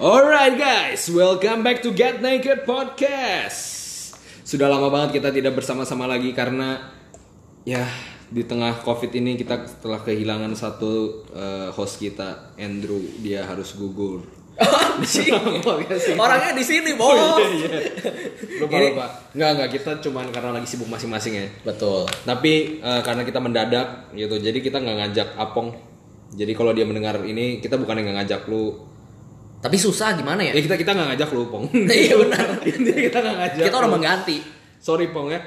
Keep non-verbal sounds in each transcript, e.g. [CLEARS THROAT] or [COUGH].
Alright guys, welcome back to Get Naked Podcast. Sudah lama banget kita tidak bersama-sama lagi karena ya di tengah covid ini kita telah kehilangan satu eh, host kita Andrew dia harus gugur. Orangnya di sini, Bos. Lupa Ini- lupa. Enggak enggak kita cuman karena lagi sibuk masing-masing ya. Betul. Tapi eh, karena kita mendadak gitu, jadi kita nggak ngajak Apong. Jadi kalau dia mendengar ini kita bukan yang nggak ngajak lu. Tapi susah gimana ya? Ya kita kita nggak ngajak lu Pong. [LAUGHS] Iya benar. [LAUGHS] Kita nggak ngajak. Kita udah lu. mengganti. Sorry Pong ya.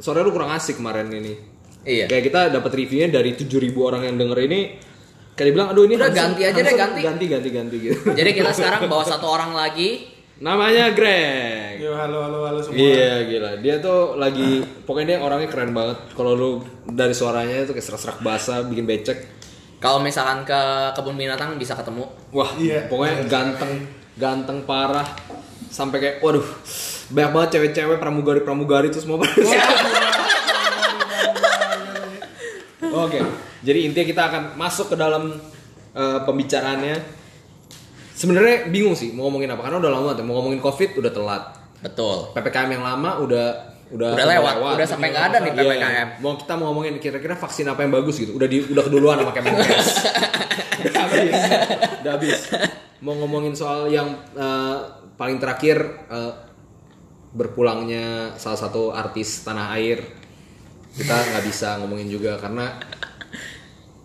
Sore lu kurang asik kemarin ini. Iya. Kayak kita dapat reviewnya dari 7000 orang yang denger ini kayak dibilang aduh ini Udah harusnya- ganti aja deh, ganti. ganti ganti ganti gitu. [LAUGHS] Jadi kita sekarang bawa satu orang lagi. Namanya Greg. Yo halo halo halo semua. Iya gila. Dia tuh lagi pokoknya dia orangnya keren banget. Kalau lu dari suaranya tuh kayak serak-serak basah, bikin becek. Kalau misalkan ke kebun binatang bisa ketemu. Wah, Iya. pokoknya ganteng, ganteng parah. Sampai kayak waduh, banyak banget cewek-cewek pramugari-pramugari tuh semua pada [LAUGHS] Oke, jadi intinya kita akan masuk ke dalam eh, pembicaraannya. Sebenarnya bingung sih mau ngomongin apa karena udah lama tuh mau ngomongin covid udah telat. Betul. PPKM yang lama udah udah Udah lewat, udah sampai nggak ada nih Iya. PPKM. Mau kita mau ngomongin kira-kira vaksin apa yang bagus gitu. Udah di udah keduluan sama Kemenkes. [LAUGHS] udah habis. Udah habis. Mau ngomongin soal yang eh, paling terakhir eh, berpulangnya salah satu artis tanah air. Kita nggak bisa ngomongin juga karena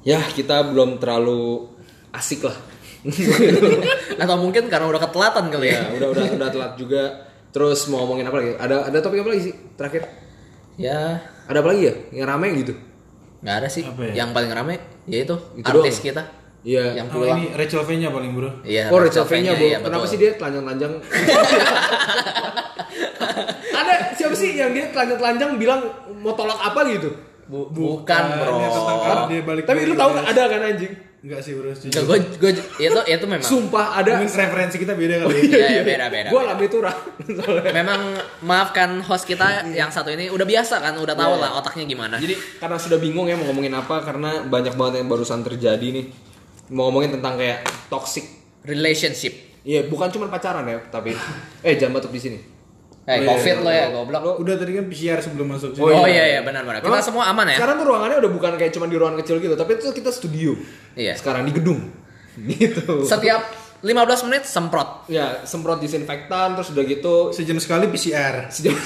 ya kita belum terlalu asik lah. [LAUGHS] Atau mungkin karena udah ketelatan kali ya. ya, udah udah udah telat juga. Terus mau ngomongin apa lagi? Ada ada topik apa lagi sih terakhir? Ya, Ada apa lagi ya? Yang rame gitu? nggak ada sih. Apa ya? Yang paling rame yaitu Itu artis doang. kita Iya. yang Oh pulang. ini Rachel V-nya paling bro. Iya. Oh, Rachel Rachel V-nya, Bu. iya, Kenapa betul. sih dia telanjang-telanjang? [LAUGHS] Ada siapa sih yang dia telanjang-telanjang bilang mau tolak apa gitu? Bu- bukan, bro. Ini tentang kapan dia balik Tapi lu tahu ada kan anjing? Enggak sih bro. Enggak, gue, gue, itu, itu memang. Sumpah ada. Mungkin referensi kita beda kali. Iya, iya, beda, beda. Gua alami turah. [LAUGHS] Memang maafkan host kita yang satu ini udah biasa kan, udah tahu Iya. lah otaknya gimana. Jadi karena sudah bingung ya mau ngomongin apa karena banyak banget yang barusan terjadi nih. Mau ngomongin tentang kayak toxic. relationship. Iya, bukan cuma pacaran ya, tapi eh jangan batuk di sini. Eh, Oh, iya, covid iya, lo ya, iya. goblok. Udah tadi kan PCR sebelum masuk sini. Oh, Oh, iya iya. iya benar-benar. Kita Memang semua aman ya. Sekarang tuh ruangannya udah bukan kayak cuma di ruangan kecil gitu, tapi itu kita studio. Iya. Sekarang di gedung. [LAUGHS] Gitu. Setiap 15 menit semprot. ya, semprot disinfektan terus udah gitu Sejam sekali PCR. sejam [LAUGHS]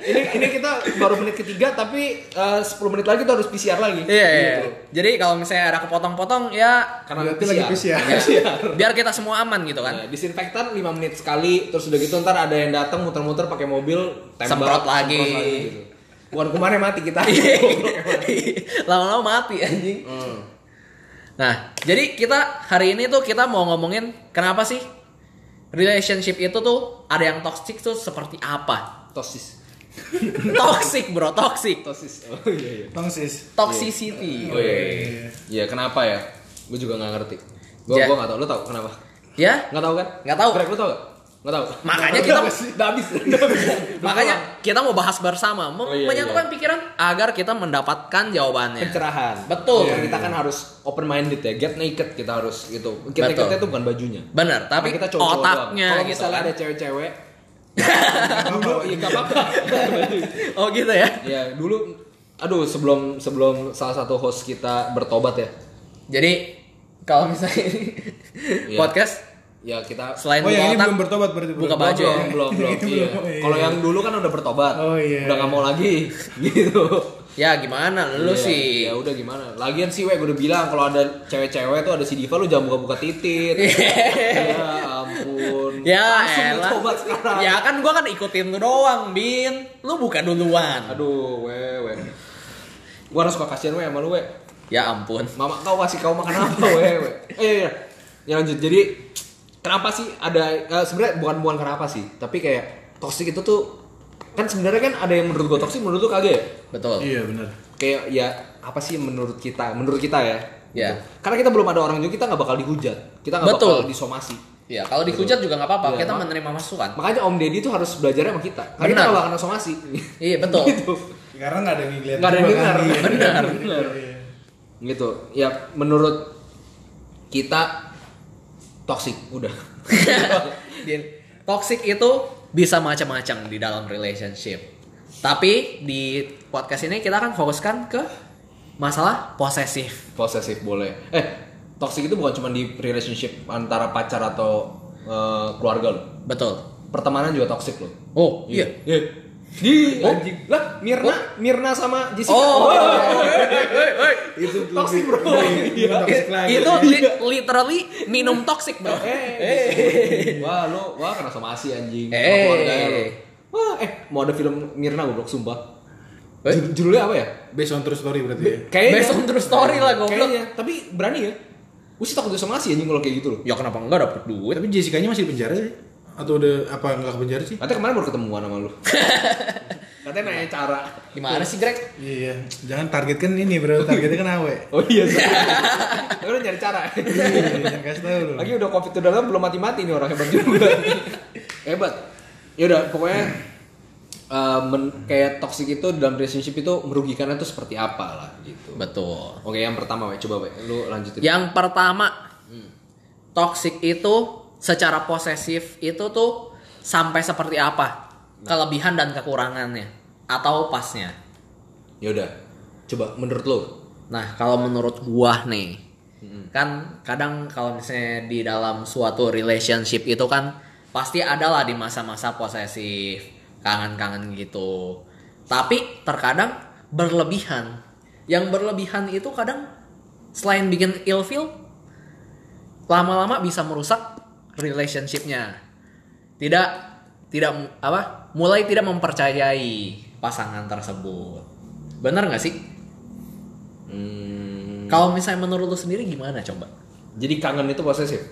ini ini kita baru menit ketiga tapi eh, 10 menit lagi tuh harus PCR lagi. Iya, iya. Gitu. Jadi kalau misalnya ada kepotong-potong ya Karena Berarti lagi PCR. ya, biar kita semua aman gitu kan. Ya, disinfektan 5 menit sekali terus udah gitu ntar ada yang datang muter-muter pakai mobil tembak Semprot lagi. gitu. Bukan kumannya mati kita. [LAUGHS] Lama-lama mati anjing. Hmm. Nah, jadi kita hari ini tuh kita mau ngomongin kenapa sih relationship itu tuh ada yang toxic tuh seperti apa? Tosis. toxic bro, toxic. Tosis. Oh iya iya. Tongsis. Toxicity. Oh iya. iya. Iya, kenapa ya? Gue juga nggak ngerti. Gue Ja- gua nggak tahu. Lo tau kenapa? Ya, Nggak tahu kan? Nggak tahu. Greg, lo tau gak? Nggak tahu. makanya kita Udah habis. Makanya kita mau bahas bersama, mem- Oh, iya, menyatukan iya. pikiran agar kita mendapatkan jawabannya. pencerahan. Betul. Karena kita kan harus open minded ya, get naked kita harus gitu. Get Betul. naked itu bukan bajunya. Bener, tapi kita doang. otaknya Kalau gitu misalnya kan. ada cewek-cewek [LAUGHS] dulu iya gak apa-apa. Oh gitu ya. ya dulu aduh sebelum sebelum salah satu host kita bertobat ya. Jadi kalau misalnya Iya. podcast Ya kita selain Oh yang ini belum bertobat berarti. buka baju ya? belum belum [LAUGHS] iya. iya. Kalau yang dulu kan udah bertobat. Oh, iya. Udah gak mau lagi [LAUGHS] gitu. ya gimana lu Iya, sih? Ya udah gimana? Lagian sih, gue udah bilang kalau ada cewek-cewek tuh ada si Diva lu jangan buka-buka titit. [LAUGHS] ya ampun. Ya Langsung elah. bertobat sekarang. Ya kan gua kan ikutin lu doang, Bin. Lu buka duluan. Aduh, we we. Gua harus suka kasihan we sama lu we. Ya ampun. Mama kau kasih kau makan apa we we. Eh iya, iya. Ya lanjut. Jadi kenapa sih ada eh, sebenarnya bukan bukan kenapa sih, tapi kayak toxic itu tuh kan sebenarnya kan ada yang menurut gua toxic menurut lu kagak ya? Betul. Iya benar. Kayak ya apa sih menurut kita? Menurut kita ya. Ya. Gitu. Karena kita belum ada orang juga kita nggak bakal dihujat. Kita nggak bakal disomasi. Ya, kalau dihujat juga nggak apa-apa. Iya, kita Mak. menerima masukan. Makanya Om Deddy tuh harus belajar sama kita. Karena kita Benar. nggak bakal kena somasi. [LAUGHS] Iya, betul. [LAUGHS] gitu. Karena nggak ada yang ngeliat. Nggak ada yang juga dengar. kan. Iya. Benar. Iya, iya. gitu ya menurut kita Toxic, udah. [LAUGHS] Toxic itu bisa macam-macam di dalam relationship. Tapi di podcast ini kita akan fokuskan ke masalah posesif. Posesif boleh. Eh, toxic itu bukan cuma di relationship antara pacar atau eh, keluarga lo. Betul. Pertemanan juga toxic lo. Oh, iya. Iya. Di anjing. Lah, Mirna, Mirna sama Jessica. Oh, Itu toxic, bro. Iya. itu li- literally minum toxic, Bro. Eh. Wah, lo wah kena somasi anjing. Sama Eh. Wah, eh mau ada film Mirna goblok sumpah. Eh? Judul- Judulnya apa ya? Based on true story berarti ya. Kayaknya. Based on true story lah, goblok. Kayaknya, tapi berani ya. Gue sih takut somasi anjing kalau kayak gitu loh. Ya kenapa enggak dapet duit? Tapi Jessica-nya masih di penjara sih? Atau udah apa nggak ke penjara sih? Katanya kemarin baru ketemuan sama lu. [LAUGHS] Katanya nanya cara. Gimana sih, Greg? Iya, jangan targetkan ini bro, targetnya kan awe. Oh iya. [LAUGHS] Lu udah nyari cara. Iya, jangan kasih tahu lu. Lagi udah covid udah lama belum mati-mati nih orang hebat juga. [LAUGHS] hebat. Ya udah pokoknya eh, men- kayak toxic itu dalam relationship itu merugikannya tuh seperti apa lah gitu. Betul. Oke, yang pertama, we. coba we. lu lanjutin. Yang pertama, toxic itu secara posesif itu tuh sampai seperti apa? Kelebihan dan kekurangannya atau pasnya. Ya udah. Coba menurut lu. Nah, kalau menurut gua nih, kan kadang kalau misalnya di dalam suatu relationship itu kan pasti ada lah di masa-masa posesif, kangen-kangen gitu. Tapi terkadang berlebihan. Yang berlebihan itu kadang selain bikin ilfeel, lama-lama bisa merusak relationshipnya. Tidak tidak apa? Mulai tidak mempercayai pasangan tersebut. Bener nggak sih? Hmm, Kalau misalnya menurut lu sendiri gimana coba? jadi kangen itu posesif.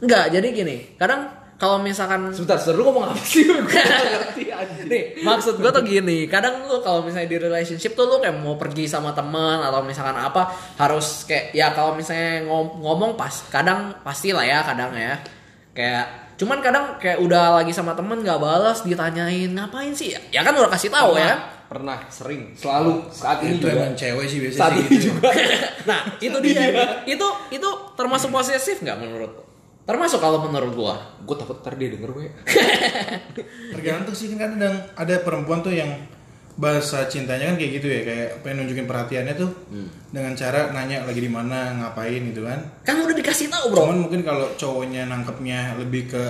Enggak, jadi gini. Kadang kalau misalkan Sebentar, sebentar lu ngomong apa sih? [LAUGHS] Gue ngerti nih, maksud gue tuh gini, kadang lu kalau misalnya di relationship tuh lu kayak mau pergi sama teman atau misalkan apa harus kayak ya kalau misalnya ngom- ngomong pas kadang pasti lah ya kadang ya. Kayak cuman kadang kayak udah lagi sama temen nggak balas ditanyain ngapain sih ya kan udah kasih tahu ya Pernah, sering, selalu saat ini itu juga. emang cewek sih biasanya Saat sih ini gitu. juga. [LAUGHS] nah itu dia itu itu termasuk posesif nggak menurut lu? Termasuk kalau menurut gua Gue takut ntar dia denger we. [LAUGHS] Tergantung sih kan kadang ada perempuan tuh yang bahasa cintanya kan kayak gitu ya kayak pengen nunjukin perhatiannya tuh dengan cara nanya lagi di mana ngapain gitu kan kan udah dikasih tahu bro cuman mungkin kalau cowoknya nangkepnya lebih ke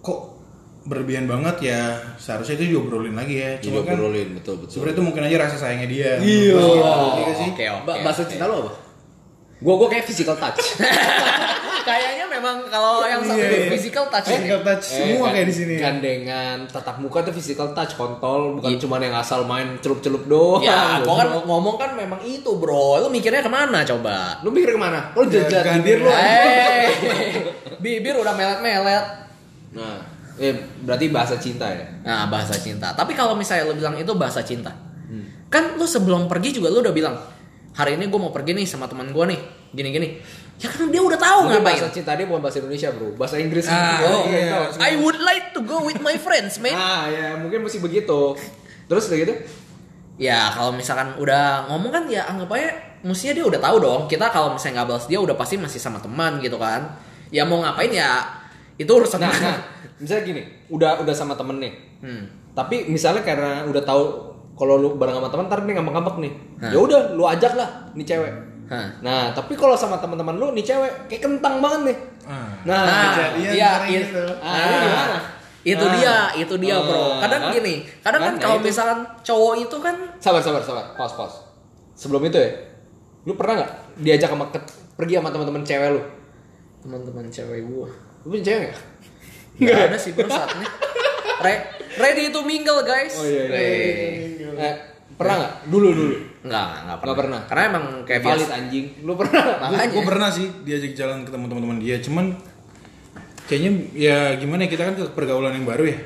kok berlebihan banget ya seharusnya itu diobrolin lagi ya cuma kan Diobrolin, betul betul. sebenarnya itu mungkin aja rasa sayangnya dia Iya. Gua. Iya sih oke oke Ba- bahasa cinta lo apa? Gue gue kayak physical touch. [LAUGHS] Kayaknya memang kalau yang satu Iya, iya. physical touch ini. Physical touch semua kan- kayak di sini. Gandengan, tatap muka tuh physical touch, kontol, bukan cuma yang asal main celup-celup doang. Ya, [LAUGHS] gua kan ngomong kan memang itu, Bro. Lu mikirnya ke mana coba? Lu mikir ke mana? Lu Ya, gandengan. bibir lu. Eh, [LAUGHS] bibir udah melet-melet. Nah, eh berarti bahasa cinta ya. Nah, bahasa cinta. Tapi kalau misalnya lu bilang itu bahasa cinta. Kan lu sebelum pergi juga lu udah bilang, "Hari ini gue mau pergi nih sama teman gue nih." Gini-gini. Ya kan dia udah tahu Mungkin ngapain. bahasa cinta dia bukan bahasa Indonesia, Bro. Bahasa Inggris. Ah, Oh, iya. tahu. I would like to go with my friends, man. [LAUGHS] Ah, ya mungkin mesti begitu. Terus udah gitu? Ya kalau misalkan udah ngomong kan ya anggap aja mestinya dia udah tahu dong. Kita kalau misalnya nggak balas dia udah pasti masih sama teman gitu kan. Ya mau ngapain ya itu urusan Nah, nah, misalnya gini, udah udah sama temen nih. Hmm. Tapi misalnya karena udah tahu kalau lu bareng sama teman ntar nih ngambek-ngambek nih. Ya udah, lu ajak lah nih cewek. Hah. Nah, tapi kalau sama teman-teman lu nih cewek kayak kentang banget nih. Ah. Nah, Nah, iya, sekarang it- gitu. Ah, ini gimana? Itu Ah. dia, itu dia bro. Ah, Kadang kan? gini, kadang kan, Kan, kalau nah, itu. misalkan cowok itu kan sabar sabar sabar, pause pause. Sebelum itu ya, lu pernah nggak diajak sama ke- pergi sama teman-teman cewek lu? teman-teman cewek gua Lu punya cewek nggak? nggak ada sih bro saat ini. Re- ready to mingle guys. Oh iya. iya. Eh, Eh, pernah nggak? Dulu dulu. Nggak, nggak pernah. Nggak pernah. Karena emang kayak Valid biasa. anjing. Lu pernah? [LAUGHS] Makanya. gue pernah sih diajak jalan ketemu teman-teman dia cuman kayaknya ya gimana ya, kita kan ke pergaulan yang baru ya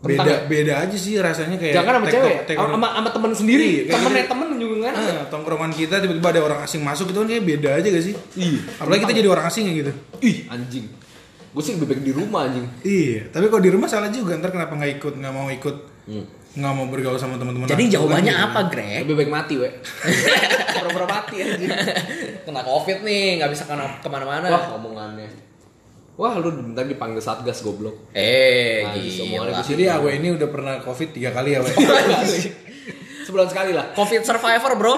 beda ya? beda aja sih rasanya kayak Jangan sama cewek, take- sama sama temen sendiri. Iya, Temennya gitu. temen juga kan. Ah, tongkrongan kita tiba-tiba ada orang asing masuk itu kan kayak beda aja gak sih Iya. apalagi kita jadi orang asing ya gitu Ih, anjing. Gue sih lebih baik di rumah anjing. iya tapi kalau di rumah salah juga ntar kenapa nggak ikut nggak mau ikut Hmm. Nggak mau bergaul sama teman-teman Jadi aku, jawabannya kan, apa. Greg? Lebih baik mati, we. [LAUGHS] Pura-pura mati aja. Kena covid nih, nggak bisa kena ke mana-mana. Wah, omongannya. Wah, lu bentar dipanggil Satgas goblok. Eh, Nah, gila. Jadi Awe ini udah pernah covid tiga kali ya, Awe. [LAUGHS] Sebulan sekali lah. Covid survivor, bro.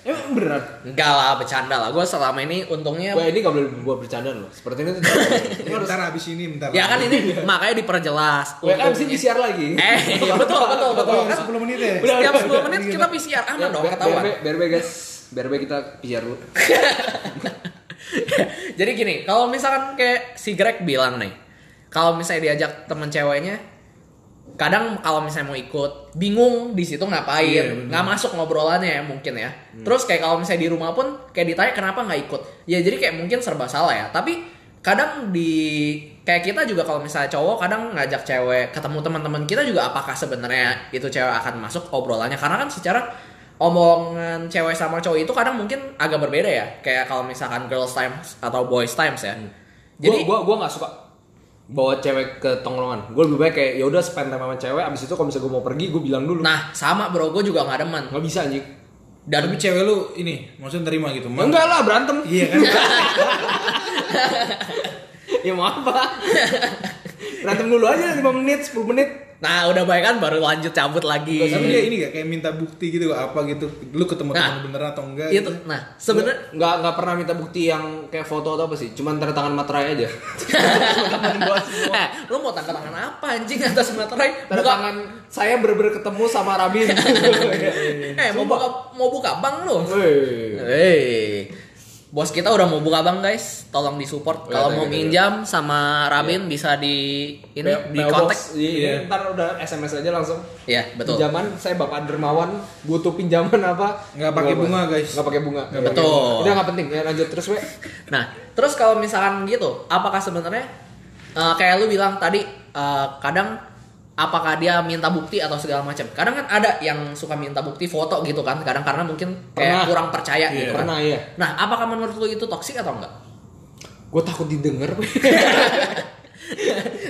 Emang beneran? Enggak lah, bercanda lah. Gue selama ini untungnya Wah, ini gak boleh buat bercanda loh. Seperti [LAUGHS] ini tuh. ini harus bentar habis ini, bentar. Ya kan ini makanya diperjelas. Wah, kan sih PCR lagi. Eh, [LAUGHS] iya, betul, betul, betul. Oh, 10 menit ya? Udah, Setiap udah. 10 menit kita PCR aman dong, ketahuan. BRB guys. BRB kita PCR dulu. [LAUGHS] Jadi gini, kalau misalkan kayak si Greg bilang nih, kalau misalnya diajak temen ceweknya, kadang kalau misalnya mau ikut, bingung di situ ngapain, Iya, bener. nggak masuk ngobrolannya ya mungkin ya. Terus kayak kalau misalnya di rumah pun kayak ditanya kenapa nggak ikut, ya jadi kayak mungkin serba salah ya. Tapi kadang di kayak kita juga kalau misalnya cowok kadang ngajak cewek ketemu teman-teman kita juga apakah sebenarnya itu cewek akan masuk obrolannya karena kan secara omongan cewek sama cowok itu kadang mungkin agak berbeda ya kayak kalau misalkan girls times atau boys times ya Jadi jadi gua gua nggak suka bawa cewek ke tongkrongan. Gue lebih baik kayak ya udah spend time sama cewek. Abis itu kalau misalnya gue mau pergi, gue bilang dulu. nah sama bro gue juga nggak demen nggak bisa anjing. dan Tapi cewek lu ini, maksudnya terima gitu. Ya, enggak lah berantem. Iya kan? [LAUGHS] [LAUGHS] ya mau apa? [LAUGHS] berantem dulu aja 5 menit, 10 menit. nah udah baik kan baru lanjut cabut lagi Tapi dia ini gak kayak minta bukti gitu apa gitu. Lu ketemu Nah, teman beneran atau enggak itu gitu. nah sebenarnya nggak nggak pernah minta bukti yang kayak foto atau apa sih. Cuman tanda tangan materai aja. [LAUGHS] eh lu mau tanda tangan apa anjing atas materai Tanda buka tangan saya bener-bener ketemu sama Rabin. [LAUGHS] [LAUGHS] eh mau buka mau buka bank lu Wih. Hey, bos kita udah mau buka bank guys, tolong disupport. Ya, Kalau mau minjam sama Rabin bisa di ini P- di PO kontak. Iya, Iya. ntar udah SMS aja langsung. Iya betul. Pinjaman, saya Bapak Dermawan butuh pinjaman apa? Nggak pakai bunga, guys. Nggak pakai bunga. Nggak pakai Betul. Udah nggak penting ya lanjut terus we. [LAUGHS] Nah, terus kalau misalkan gitu, apakah sebenarnya eh, kayak lu bilang tadi eh, kadang apakah dia minta bukti atau segala macam? Kadang kan ada yang suka minta bukti foto gitu kan, kadang karena mungkin kayak Pernah. kurang percaya gitu. Iya, kan. Pernah ya. Nah, apakah menurut lu itu toksik atau enggak? Gue takut didengar. [LAUGHS]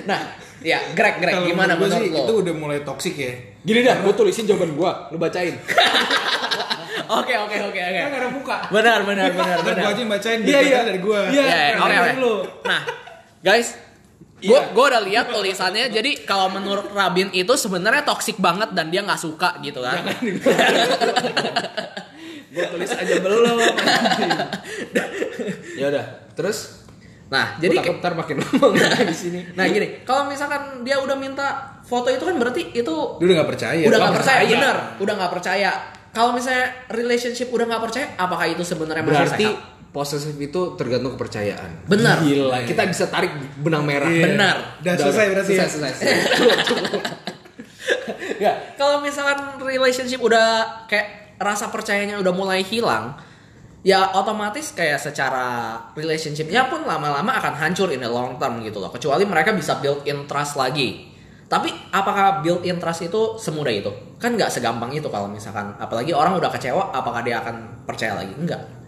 Nah, ya Greg, Greg Kalau gimana menurut menurut sih, lu? Itu udah mulai toksik ya. Gini dah, gue tulisin jawaban gue, lu bacain. [LAUGHS] Oke, oke, oke, oke. Kan nggak ada muka. Benar, benar, benar, Ntar benar. gua aja yang bacain Iya, iya. dari gua. Iya. Ya, ya, oke, oke. lu. Nah, guys, gue gue udah lihat tulisannya. Jadi kalau menurut Rabin itu sebenarnya toksik banget dan dia nggak suka gitu kan. gue tulis aja belum. ya udah, terus Nah, jadi jadi takut ntar makin lama nggak di sini. nah gini, kalau misalkan dia udah minta foto itu kan berarti itu Dia udah gak percaya. udah nggak nggak percaya, percaya. bener, udah nggak percaya. Kalau misalnya relationship udah nggak percaya, apakah itu sebenarnya masih Berarti sehat? Posesif itu tergantung kepercayaan. Benar. Gila, kita bisa tarik benang merah. Iya. Benar. Udah selesai berarti ya. Selesai, [LAUGHS] selesai. Cukup. Ya, kalau misalkan relationship udah kayak rasa percayanya udah mulai hilang, ya otomatis kayak secara relationshipnya pun lama-lama akan hancur in the long term gitu loh. Kecuali mereka bisa build in trust lagi. Tapi apakah build in trust itu semudah itu? Kan nggak segampang itu kalau misalkan apalagi orang udah kecewa, apakah dia akan percaya lagi? Enggak.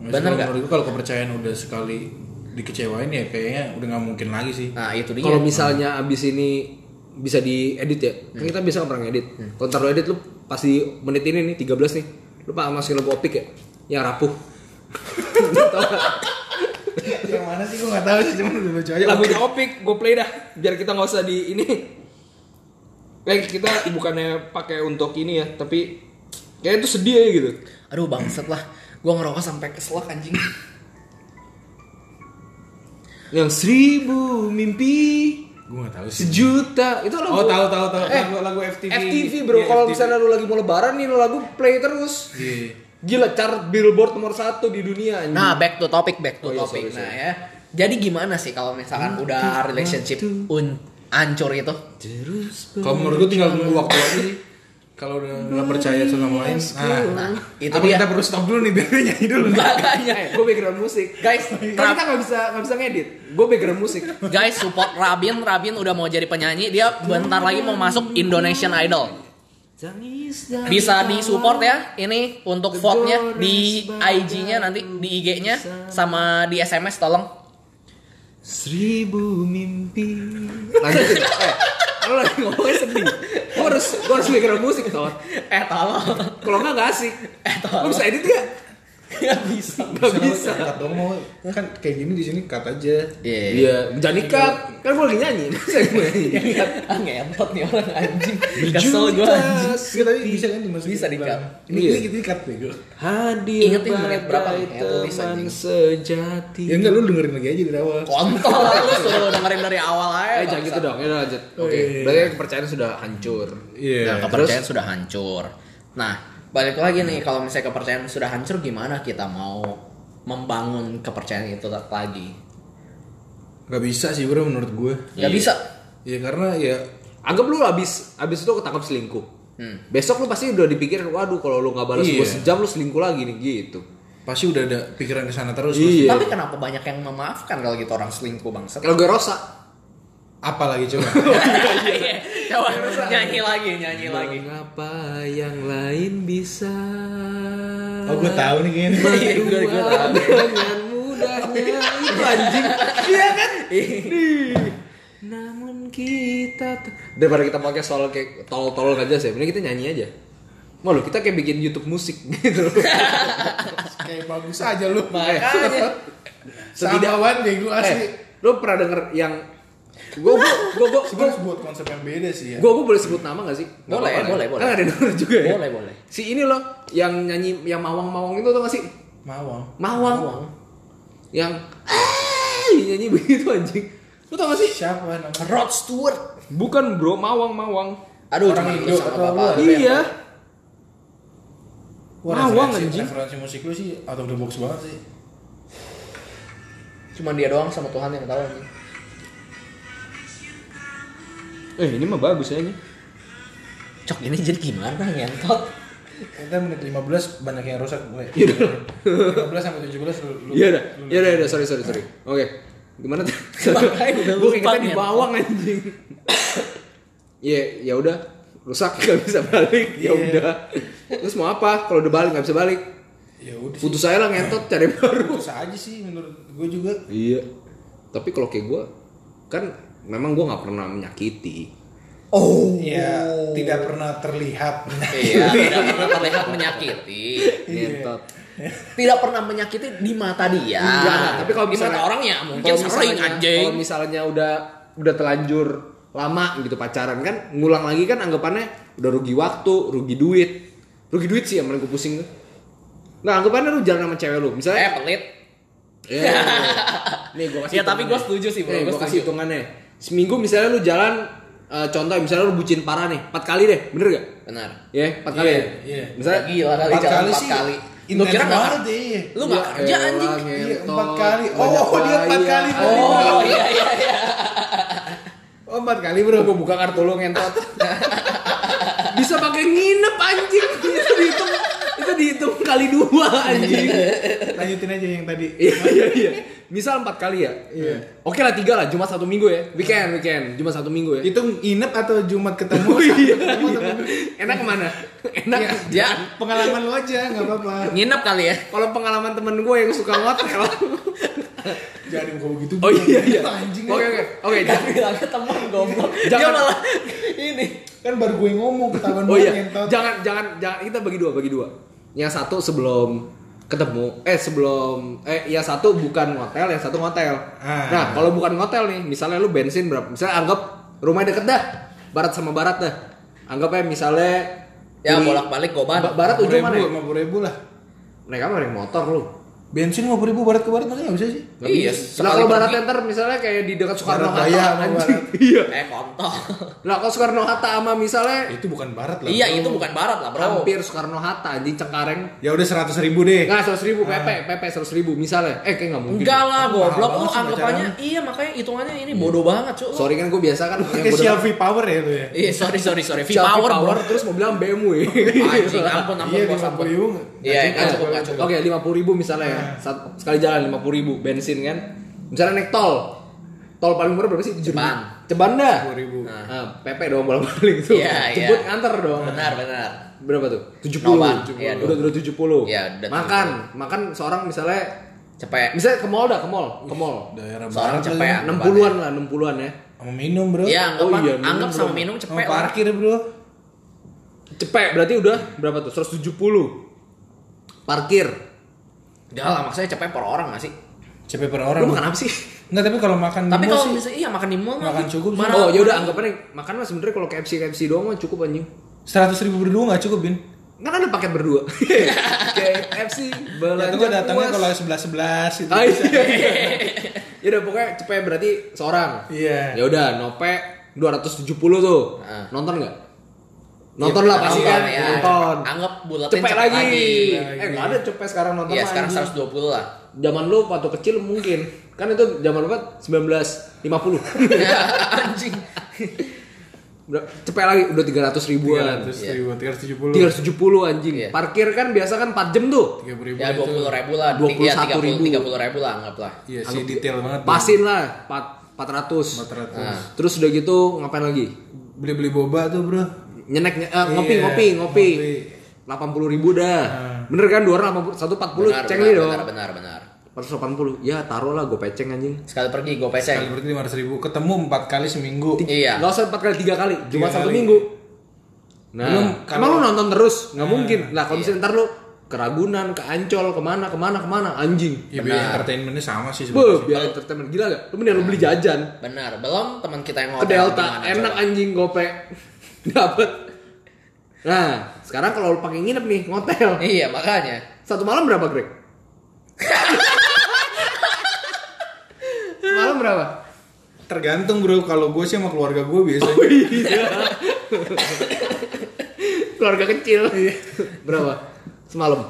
Bener Bener nggak? Menurut gua kalau kepercayaan udah sekali dikecewain ya kayaknya udah nggak mungkin lagi sih. Nah, itu dia. Kalau misalnya abis ini bisa diedit ya, kan kita bisa pernah ngedit. Kalau ntar lu edit lu pasti menit ini nih 13 nih, lu pak masukin lagu opik ya, yang rapuh. [LAUGHS] Yang mana sih gua nggak tahu sih cuma udah baca aja. Lagunya opik, gue play dah, biar kita nggak usah di ini. Kayak kita bukannya pakai untuk ini ya, tapi kayak itu sedih aja gitu. Aduh bangsat lah. Gua ngerokok sampai keselak anjing. [LAUGHS] Yang seribu mimpi Gua nggak tahu sih. sejuta itu lagu Oh tahu tahu tahu Eh, lagu lagu FTV. FTV bro, Iya, kalau misalnya lu lagi mau lebaran nih lu lagu play terus. Iya. Gila chart billboard nomor satu di dunia anjing. Nah, back to topic, back to Oh, iya, topic. sorry, Nah, sorry. ya. Jadi gimana sih kalau misalkan udah relationship un hancur itu? Terus Kalau menurut gua tinggal tunggu waktu aja sih. Kalau udah nggak percaya satu sama lain. Nah, Nah, itu apa dia. kita perlu stop dulu nih biar dia nyanyi dulu. Makanya. [LAUGHS] gue background musik. Guys, Kan kita nggak bisa nggak bisa ngedit. Gue background musik. guys support Rabin. Rabin udah mau jadi penyanyi. Dia bentar lagi mau masuk Indonesian Idol. Bisa disupport ya. Ini untuk vote-nya di IG-nya nanti di IG-nya sama di SMS tolong. Seribu mimpi. Lanjutin. Eh, lu lagi ngomongnya sedih. gue harus gue harus background musik tot Eh tolong. kalau nggak nggak asik lu bisa edit gak Gak bisa. nggak bisa Cut dong mau kan kayak gini di sini cut aja. Iya. iya jangan ikat kan lagi nyanyi [LAUGHS] saya gue nyanyi Ah ngentot nih orang anjing. Kesel gue anjing. Enggak tapi bisa kan dimasukin Bisa belakang. Ini Iya. ini kita di-cut bego. hadir Ingetin menit berapa Ya, tulis teman sejati Ya enggak lu dengerin lagi aja dari awal. Kontol lu suruh dengerin dari awal aja. Eh jangan gitu dong, ya lanjut. Oke, Oh, iya, iya. berarti kepercayaan sudah hancur. Iya. Nah, kepercayaan sudah hancur. Nah, balik lagi nih kalau misalnya kepercayaan sudah hancur gimana kita mau membangun kepercayaan itu lagi? Gak bisa sih bro menurut gue. Gak bisa. Ya karena ya Anggap lu abis abis itu ketangkap selingkuh. Hmm. Besok lu pasti udah dipikir, waduh kalau lu nggak balas Iya. gue sejam lu selingkuh lagi nih gitu. pasti udah ada pikiran ke sana terus. Iya. Tapi kenapa banyak yang memaafkan kalau gitu orang selingkuh bangsa? Kalau gue rosa, Apa lagi coba? [LAUGHS] Coba nyanyi lagi, nyanyi lagi. Mengapa yang lain bisa? oh gue tahu nih kayaknya. Iya, gue gue tahu. dengan mudahnya itu anjing. Iya kan? Nih. Namun kita daripada kita pakai soal kayak tol-tol aja sih, mending kita nyanyi aja. Mau lu kita kayak bikin YouTube musik [LAUGHS] gitu. Kayak bagus aja lu. Makanya. Setidawan bego asli. eh, lu pernah denger yang gue gue gue gue Sebenarnya buat konsep yang beda sih ya. gue gue boleh sebut nama gak sih? Nggak Boleh, kan? boleh, boleh. Kan ada denger juga ya. Boleh, boleh. Si ini loh yang nyanyi yang mawang-mawang itu tuh gak sih? Mawang. Mawang. Mawang. Yang eh nyanyi begitu anjing. Lu tau gak sih? Siapa namanya? Rod Stewart. Bukan bro, mawang-mawang. Aduh, Orang Indo atau lu yang- Iya. Wah, Mawang, referensi, anjing. referensi musik lu sih out of the box banget sih. Cuma dia doang sama Tuhan yang tahu anjing. Eh ini mah bagus ya ini. Cok ini jadi gimana ngentot? Kita menit 15 banyak yang rusak mulai. Iya. 15 sampai 17 lu. lu- Iya dah. Iya dah, iya dah, sorry sorry sorry. Oke. Gimana tuh? [LAUGHS] Gue kita di bawang anjing. Iya, ya udah. Rusak [LAUGHS] gak bisa balik. Ya Iya. udah. Terus mau apa? Kalau udah balik gak bisa balik. Ya udah. Putus saya lah ngentot cari baru. Putus aja sih menurut gue juga. Iya. Tapi kalau kayak gue kan memang gue nggak pernah menyakiti. Oh. Ya, tidak pernah terlihat. Iya, tidak pernah terlihat menyakiti. Ngentot. Tidak pernah menyakiti di mata dia. Enggak. Tapi kalau di mata misalnya- orangnya mungkin Kalau sering misalnya, anjing. kalau misalnya udah udah terlanjur lama gitu pacaran kan ngulang lagi kan anggapannya udah rugi waktu, rugi duit. Rugi duit sih yang paling gue pusing tuh. Nah, anggapannya lu jalan sama cewek lu, Eh misalnya pelit. Ya, [LAUGHS] nih gue kasih Ya, tapi gua setuju sih, bro. Gua gua kasih setuju. hitungannya. Seminggu misalnya lu jalan eh, contoh misalnya lu bucin parah nih, empat kali deh, bener gak? Benar. Ya, empat kali. Iya, ya? iya. Misalnya Gila kali Empat kali empat sih. kali. Lu kira banget ya. Lu nggak Ya kerja anjing. Iya, empat kali. Oh, dia empat kali. Oh iya [LAUGHS] iya iya. Oh, empat kali bro, gue buka kartu lu ngentot. [LAUGHS] Bisa pakai nginep anjing. Itu dihitung, itu dihitung kali dua anjing. Lanjutin aja yang tadi. Iya iya iya. Misal empat kali ya. Iya. Oke lah tiga lah, cuma satu minggu ya. Weekend weekend, cuma satu minggu ya. Itu nginep atau Jumat ketemu? Oh iya. Ketemu ketemu? Enak ke mana? Enak. Ya, Ya. pengalaman lu aja nggak apa-apa. Nginep kali ya. Kalau pengalaman temen gue yang suka ngotel. Jangan kau begitu. oh iya iya. Anjing. Oke oke oke. Bilangnya teman goblok. Dia Jangan- malah ini. Kan baru gue ngomong ketahuan Oh iya. Jangan jangan jangan kita bagi dua bagi dua. Yang satu sebelum ketemu eh sebelum eh yang satu bukan ngotel yang satu ngotel Ah. nah kalau bukan ngotel nih misalnya lu bensin berapa misalnya anggap rumah deket dah barat sama barat dah anggap ya misalnya Ya di- bolak-balik goban. Ba- barat ujung mana ya? Lima puluh ribu lah. naik apa naik motor lu Bensin lima puluh ribu barat ke barat masa nggak bisa sih? Nggak Iya, bisa. Nah kalau barat ntar misalnya kayak di dekat Soekarno Barat Hatta sama anjing. [LAUGHS] Iya. Eh kontol. Nah kalau Soekarno Hatta sama misalnya Itu bukan barat lah. Iya bro. itu bukan barat lah bro. hampir Soekarno Hatta anjing Cengkareng. Ya udah seratus ribu deh. Nggak seratus ribu PP PP seratus ribu misalnya. Eh kayak nggak mungkin. Enggak lah goblok lu sih anggapannya iya makanya hitungannya ini bodoh banget cuy. Sorry kan gue biasa kan yang Pakai Xiaomi Power ya itu ya. Iya sorry sorry sorry. V power, power bro. terus mau bilang BMW. Anjing ampun ampun Iya lima puluh ribu. Iya nggak cukup nggak cukup. Oke lima puluh ribu misalnya ya. Sat- sekali jalan lima puluh ribu bensin kan. Misalnya naik tol. Tol paling murah berapa sih? Tujuh ribu. Ceban. Ceban dah. 10.000. Nah, PP dong bolak balik tuh. Iya, iya. Jemput nganter dong. Benar benar. Berapa tuh? 70. Noban. Iya, udah udah 70. Iya, udah Makan, makan seorang misalnya Cepet. misalnya ke mall dah, ke mall, ke mall. Daerah Seorang cepet. lah. 60-an lah, 60-an ya. Sama minum bro. Iya anggap Oh iya, anggap minum sama dong. minum Sama cepet lah. parkir bro. Cepet berarti udah berapa tuh? 170. Parkir. Udah lah maksudnya cepet per orang gak sih? CP per Lu orang. makan apa sih? Enggak, tapi kalau makan di Tapi kalau sih, misalnya iya makan di mall makan cukup sih. Mana- Oh, ya udah anggapannya makan mah sebenarnya kalau KFC KFC doang mah cukup anjing. 100 ribu berdua nggak cukup, Bin. Kan ada paket berdua. [LAUGHS] KFC Ya belanja itu gua datangnya kalau 11-11 itu. Ah, bisa. iya. ya udah pokoknya cepet berarti seorang. Iya. Ya udah nope 270 tuh. Ah. Nonton nggak? Nonton lah pasti Nonton, kan. ya. Nonton. Anggap bulatin Cepet cepet lagi. lagi. Eh nggak ada cepet sekarang nonton Iya mah, sekarang anjing. 120 lah. Zaman lu waktu kecil mungkin. Kan itu zaman lu kan 1950. Anjing. Ber- cepet lagi udah 300 ribuan. 300 ribu, 370. 370 anjing. Iya. Parkir kan biasa kan 4 jam tuh. 30 ribu Ya itu. 20 ribu lah. 21 Iya 30 ribu. 30 ribu lah anggaplah. Iya sih detail banget. Pasin lah 4 400. 400. Nah. Terus udah gitu ngapain lagi? Beli-beli boba tuh, Bro. Nyenek nye- eh, ngopi Iya, ngopi ngopi. ngopi. 80 ribu dah. Nah. Bener kan 280 140 Benar, ceng benar, nih dong. benar, benar, benar. 180. Ya taruh lah gue peceng anjing. Sekali pergi gue peceng. berarti 500 ribu. Ketemu 4 kali seminggu. Iya. Gak usah 4 kali 3 kali, cuma Tiga satu minggu. Nah, Belum, emang kalau- lu nonton terus? Nggak mungkin. Nah, kalau Iya. misalnya ntar lu ke Ragunan, ke Ancol, ke mana, ke mana, ke mana, anjing. Ya biaya entertainmentnya sama sih Be, sebenarnya. biar entertainment gila gak? Lu mending lu beli jajan Benar. Belum teman kita yang ke ngobrol Delta, enak anjing gope. [LAUGHS] Dapet. Nah, sekarang kalau lu pakai nginep nih, ngotel. Iya, makanya. Satu malam berapa, Greg? Semalam berapa? Tergantung bro, kalau gue sih sama keluarga gue biasanya. Oh, iya. Keluarga kecil. Iya. berapa? Semalam.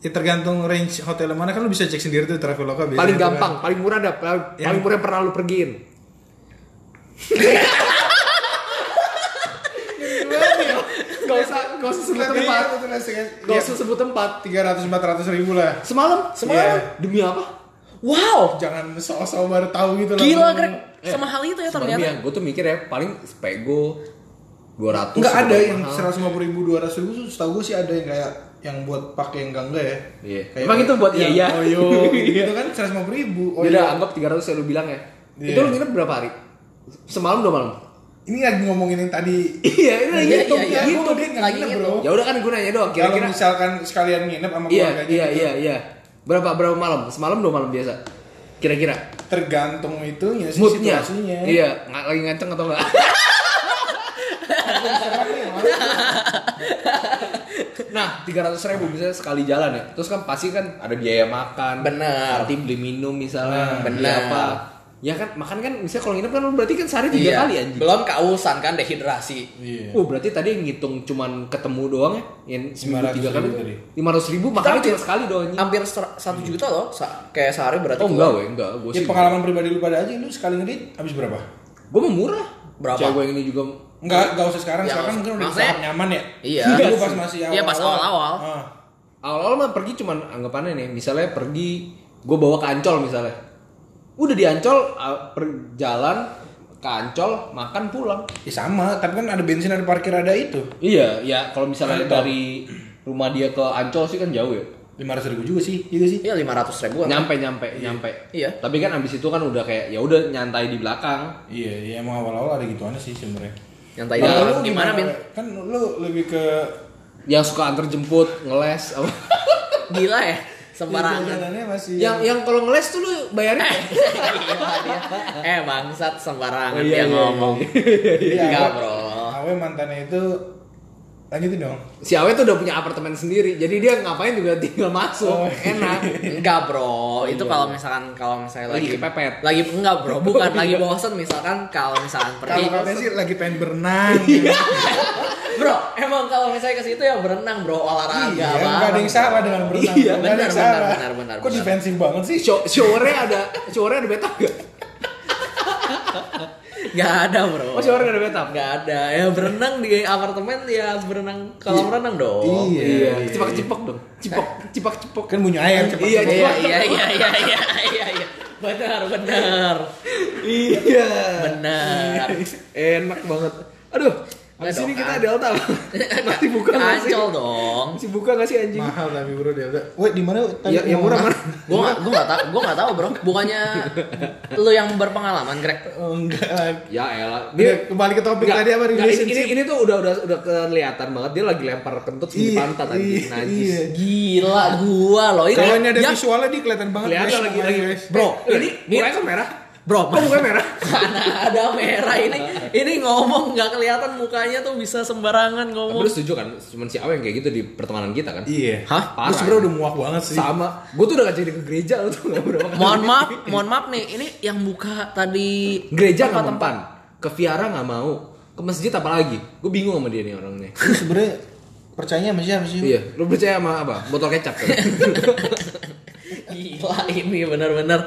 Ya tergantung range hotel mana kan lu bisa cek sendiri tuh Traveloka biasanya. Paling kan. gampang, paling murah dah, paling, Yang- paling murah yang pernah lu pergiin. [LAUGHS] Gak usah, gak usah sebut tempat. iya, itu Gak iya, usah sebut tempat. 300-400 ribu lah. Semalam? Semalam? Demi apa? Wow. Jangan sok-sok baru tahu gitu lah. Gila. Greg. Sama hal itu ya ternyata. ya, gue tuh mikir ya paling spego 200 Enggak ada super yang mahal. 150 ribu, 200 ribu tuh setahu gue sih ada yang kayak yang buat pakai enggak enggak ya. Iya. Kayak Emang itu buat yang iya-iya? Oyo [LAUGHS] gitu kan 150 ribu. Ya udah anggap 300 ya lu bilang ya. Iya. Itu lu nginep berapa hari? Semalam dua malam? Ini lagi ngomongin yang tadi. iya, ini lagi hitung, iya, iya. hitung. Gua nggak nginep, bro. Ya udah kan gue nanya doang, Kalau kira-kira misalkan sekalian nginep sama Iya, keluarganya iya, gitu, iya, iya. Berapa berapa malam? Semalam dua malam biasa. Kira-kira tergantung itunya sih moodnya. situasinya. Iya, nggak lagi nganceng atau enggak? [LAUGHS] nah, tiga ratus ribu misalnya sekali jalan ya. Terus kan pasti kan ada biaya makan. Benar. Nanti beli minum misalnya. Benar. apa? Ya kan makan kan misalnya kalau nginep kan lu berarti kan sehari tiga Iya. kali anjing. Belum kausan kan dehidrasi. Iya. Oh berarti tadi ngitung cuman ketemu doang ya? Yang seminggu 500 tiga kali lima ratus ribu makannya cuma sekali doang anjing. Hampir satu juta loh. Sa- kayak sehari berarti. Oh enggak weh, enggak. Gue Ya sih pengalaman pribadi lu pada aja lu sekali ngedit habis berapa? Gue mau murah. Berapa? Cewek yang ini juga Enggak, enggak usah sekarang. Ya, sekarang mungkin udah di maksudnya- tahap nyaman ya. Iya. Dulu pas masih awal. Iya, pas awal-awal. Ah. awal-awal mah pergi cuman anggapannya nih, misalnya pergi gue bawa ke Ancol misalnya. Udah di Ancol uh, perjalan ke Ancol makan pulang. Ya sama, tapi kan ada bensin ada parkir ada itu. Iya, ya kalau misalnya Mantap. dari rumah dia ke Ancol sih kan jauh ya. 500 ribu juga sih, iya sih. Iya 500 ribu. Nyampe nyampe nyampe. Iya. Tapi kan abis itu kan udah kayak ya udah nyantai di belakang. Iya, iya emang awal-awal ada gituannya sih sebenarnya. Yang tadi Ya, lu gimana min? Kan lu lebih ke Yang suka antar jemput, ngeles. apa. Gila ya. Sembarangan. Jalanannya masih yang yang kalau ngeles tuh lu bayarin. Gila dia. eh bangsat sembarangan Oh, iya, dia iya, ngomong. Iya, Enggak Awe- bro. Awe mantannya itu lanjutin dong. si Awe tuh udah punya apartemen sendiri, jadi dia ngapain juga tinggal masuk, Oh, enak. Enggak bro, itu iya, kalau iya. misalkan kalau misalnya Lagi lagi kepepet. Lagi enggak bro, bukan lagi [LAUGHS] bosen misalkan kalau misalkan pergi. Kalau sih lagi pengen berenang. [LAUGHS] Bro, emang kalau misalnya ke situ ya berenang bro, olahraga. iya, enggak ada bareng. yang salah dengan berenang. Iya, ada benar, salah. benar, benar, benar, Kok benar. defensif banget sih? Show, showernya ada, showernya ada betap gak? Gak ada bro. Oh, showernya ada betap? Gak ada. Ya berenang di apartemen ya berenang kolam renang dong. Iya. Iya, cipak-cipak dong. Cipok, cipak-cipok. Kan bunyi air cepat. Iya, Iya iya iya iya iya iya iya. Benar benar Iya. benar. Enak banget. Aduh, Di sini kita kan? Delta. [LAUGHS] Masih buka nggak sih? Ancol dong. Masih buka nggak sih anjing? Mahal tapi bro Delta. Wait di mana? tadi Ya, yang murah mana? [LAUGHS] Gue gak, gue gak tau, gue gak tau bro. Bukannya lu yang berpengalaman, Greg? Oh, enggak. Ya elah. Dia kembali ke topik Nggak, tadi apa nggak, ini, relationship? ini, ini tuh udah udah udah kelihatan banget dia lagi lempar kentut di Iya, pantat anjing iya, najis. iya. Gila, gua loh. Ini, Kalau ini ada ya, visualnya dia kelihatan banget. Kelihatan lagi lagi. Guys. Bro, ini mukanya kan merah. Bro, Kok mukanya merah? [LAUGHS] mana ada merah ini? Ini ngomong nggak kelihatan mukanya tuh bisa sembarangan Tapi ngomong. lu setuju kan? Cuman si Awe yang kayak gitu di pertemanan kita kan? Iya. Hah? Parah. Lu sebenernya udah muak banget sih. Sama. Gue tuh udah gak jadi ke gereja lu tuh gak berapa kali. Mohon maaf, mohon maaf nih. Ini yang buka tadi Gereja nggak mempan. Ke Viara nggak mau. Ke masjid apa lagi? Gue bingung sama dia nih orangnya. Lu sebenernya percayanya sama siapa sih? iya, lu percaya sama apa? Botol kecap kan? [LAUGHS] Gila ini bener-bener.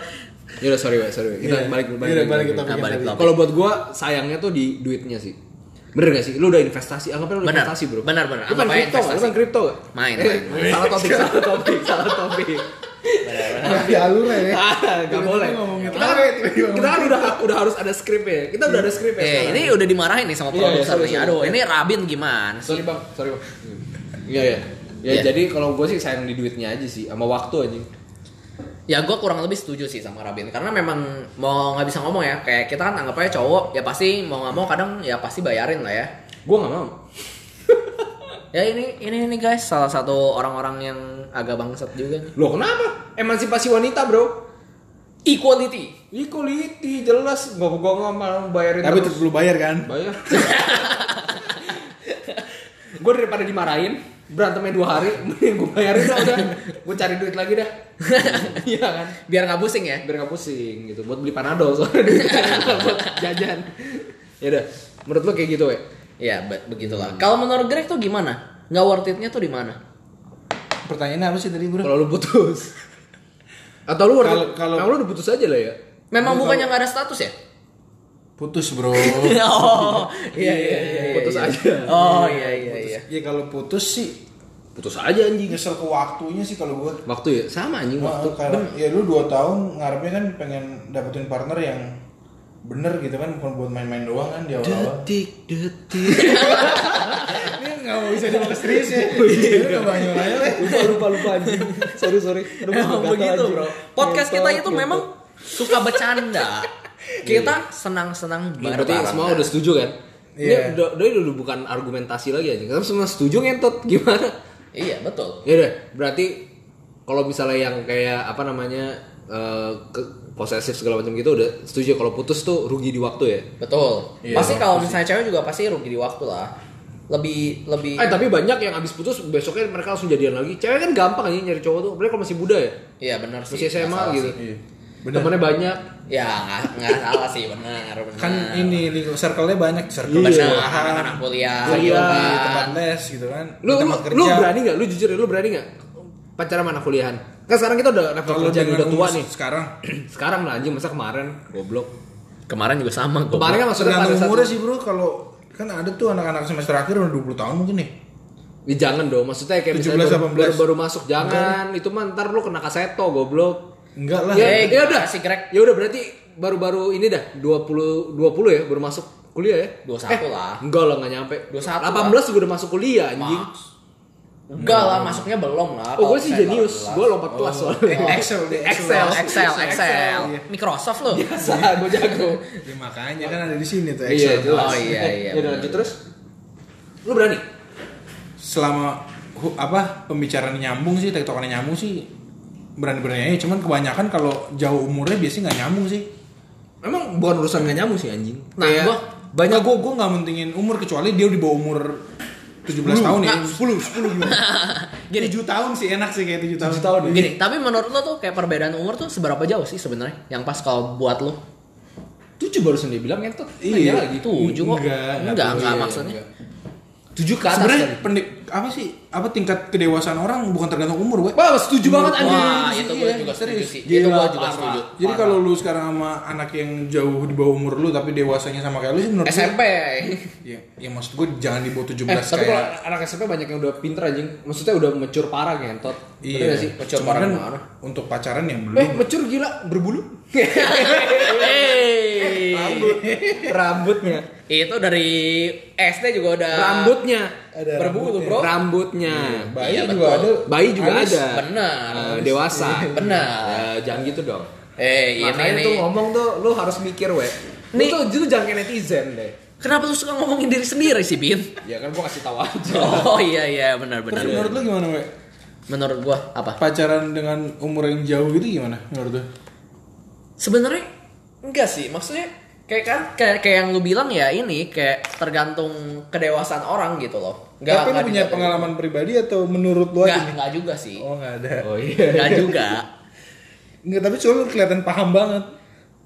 Ya udah sorry, Wak, sorry. Kita Iya. balik balik. Iya, balik balik tadi. topik. Kalau buat gua sayangnya tuh di duitnya sih. Bener gak sih? Lu udah investasi, anggapnya lu udah Bener. investasi bro Bener, bener. Lu aja kripto? Lu investasi. main kripto gak? Main, Eh, main. Salah [LAUGHS] topik, salah topik, salah topik Di alur ya. Ah, gak boleh Kita kan, kita kan ngomongin udah, udah harus ada skrip ya Kita udah ada skrip ya Eh, ini udah dimarahin nih sama Iya, iya, produser sorry, nih. sorry. Aduh, ini Rabin gimana sih? Sorry bang, sorry bang Iya iya Ya jadi kalau gue sih sayang di duitnya aja sih Sama waktu aja Ya gue kurang lebih setuju sih sama Rabin karena memang mau nggak bisa ngomong ya kayak kita kan anggap aja cowok ya pasti mau nggak mau kadang ya pasti bayarin lah ya. Gue gak mau [LAUGHS] Ya ini ini ini guys salah satu orang-orang yang agak bangsat juga nih. Loh kenapa? Emansipasi wanita bro Equality. Equality jelas Gue gue gak mau bayarin Tapi terus tetap lu bayar kan? Bayar [LAUGHS] Gue daripada dimarahin Berantemnya dua hari [LAUGHS] Mending gue bayarin dah udah Gue cari duit lagi dah [LAUGHS] Iya kan Biar nggak pusing ya. Biar gak pusing gitu Buat beli panadol soalnya [LAUGHS] Buat jajan Yaudah Menurut lo kayak gitu ya Ya be- begitulah. Kalau menurut Greg tuh gimana? Nggak worth it-nya tuh di mana? Pertanyaannya apa sih tadi bro? Kalau lu putus Atau lu Kalau- kalau kalau- lu udah putus aja lah ya Memang bukannya nggak ada status ya? Putus bro. [LAUGHS] oh [LAUGHS] iya iya iya. iya, Putus iya. aja. Oh iya iya iya. ya kalau putus sih Putus aja anjing nyesel ke waktunya sih kalau gua. Waktu ya sama anjing Waktu waktu ya lu 2 tahun ngarepnya kan pengen dapetin partner yang bener gitu kan bukan buat main-main doang kan di awal-awal. Detik detik [LAUGHS] Ini nggak mau bisa dibawa serius ya. Banyak aja lah. Lupa lupa lupa anjing Sorry sorry Aduh, begitu bro. Podcast kita itu memang suka bercanda. Kita senang-senang Ya, berarti semua udah setuju kan? Ini Iya. udah, udah, udah bukan argumentasi lagi aja. Kita semua setuju ngentot [LAUGHS] gimana? Iya betul. Ya udah, berarti kalau misalnya yang kayak apa namanya eh, ke posesif segala macam gitu udah setuju kalau putus tuh rugi di waktu ya. Betul. Iya, pasti betul kalau misalnya cewek juga pasti rugi di waktu lah. Lebih lebih. Eh tapi banyak yang abis putus besoknya mereka langsung jadian lagi. Cewek kan gampang aja nyari cowok tuh. Mereka kalau masih muda ya, Iya benar sih. masih SMA gitu. sih. Iya. Temennya banyak. Ya nggak salah sih benar benar. Kan ini lingkup circle-nya banyak, circle Iya. Anak-anak kuliah, Kuliah, juga di kan. tempat les gitu kan. Lu lu, lu berani nggak? Lu jujur ya, lu berani nggak? Pacaran sama anak kuliahan. Kan sekarang kita udah level kerja udah tua nih. sekarang [CLEARS THROAT] Sekarang lah anjing masa kemarin goblok. Kemarin juga sama. gua. Kemarin kan maksudnya pada umurnya sih bro kalau kan ada tuh anak-anak semester akhir udah 20 tahun mungkin nih Ya, jangan dong, maksudnya kayak 17, misalnya baru, 18. baru, baru masuk jangan, itu mah ntar lu kena kaseto goblok. Enggak lah Ya, Eh, ya gimana udah sih, Greg? Ya udah berarti baru-baru ini dah 20 20 ya baru masuk kuliah ya? 21 lah. Enggak lah enggak nyampe. 21 18 juga udah masuk kuliah anjing. Mas. Enggak lah, masuknya belum lah. Oh, gue sih jenius. 18. Gue lompat kelas soalnya. Excel deh Excel. Excel, Excel, iya. Microsoft lo. Biasa, gue jago. Ya, makanya kan ada di sini tuh Iya, Excel jelas. Oh, iya, iya, [LAUGHS] Ya lanjut terus. Lu berani? selama apa pembicaraan nyambung sih tektokannya nyambung sih berani-berani aja cuman kebanyakan kalau jauh umurnya biasanya nggak nyambung sih Emang bukan urusan gak nyambung sih anjing. Nah, Kayak gua- banyak gue gue nggak mentingin umur kecuali dia di bawah umur 17 tahun ya Nah. 10 10 gimana Gini. 7 tahun sih enak sih kayak 7 tahun 7 tahun ya. Gini, tapi menurut lo tuh kayak perbedaan umur tuh seberapa jauh sih sebenarnya? Yang pas kalau buat lo? tujuh barusan dia bilang ngentot. Iya. Nanya lagi. Tujuh kok. Enggak, Enggak, enggak enggak, tujuh. maksudnya. Tujuh ke atas sebenarnya kan. pendek apa sih apa tingkat kedewasaan orang bukan tergantung umur gue Wah, setuju banget anjing. Wah, itu gue Iya, juga serius. sih. Gila, Itu gue juga parah. setuju. jadi kalau lu sekarang sama anak yang jauh di bawah umur lu tapi dewasanya sama kayak lu sih menurut SMP. ya, ya maksud gue jangan di bawah 17 Eh, tapi kalau kayak anak SMP banyak yang udah pinter anjing. Maksudnya udah mature parah ngentot. Iya sih? Cuman parah kan untuk pacaran yang Eh, belum mature gila, berbulu. [LAUGHS] Rambut. Rambutnya. Itu dari SD juga udah Rambutnya. Ada berbulu, rambutnya. Bro. Rambutnya. Bayi Iya, juga betul. ada. Bayi juga Alis. ada. Benar. Eh, dewasa. [LAUGHS] Benar. Ya, jangan gitu dong. Eh, ini Makanya nih. tuh ngomong tuh lu harus mikir, we. Lu Nih. tuh lu jangan netizen deh. Kenapa lu suka ngomongin diri sendiri sih, Bin? Ya kan gua kasih tahu aja. Oh iya iya benar benar. Terus menurut lu gimana, we? Menurut gua apa? Pacaran dengan umur yang jauh gitu gimana menurut lu? Sebenarnya enggak sih, maksudnya kayak kan kayak, kayak yang lu bilang ya ini kayak tergantung kedewasaan orang gitu loh. Enggak Tapi lu enggak punya pengalaman pribadi atau menurut lu aja nih? enggak juga sih. Oh, enggak ada. Oh iya. Enggak juga. Enggak, tapi soalnya lu kelihatan paham banget.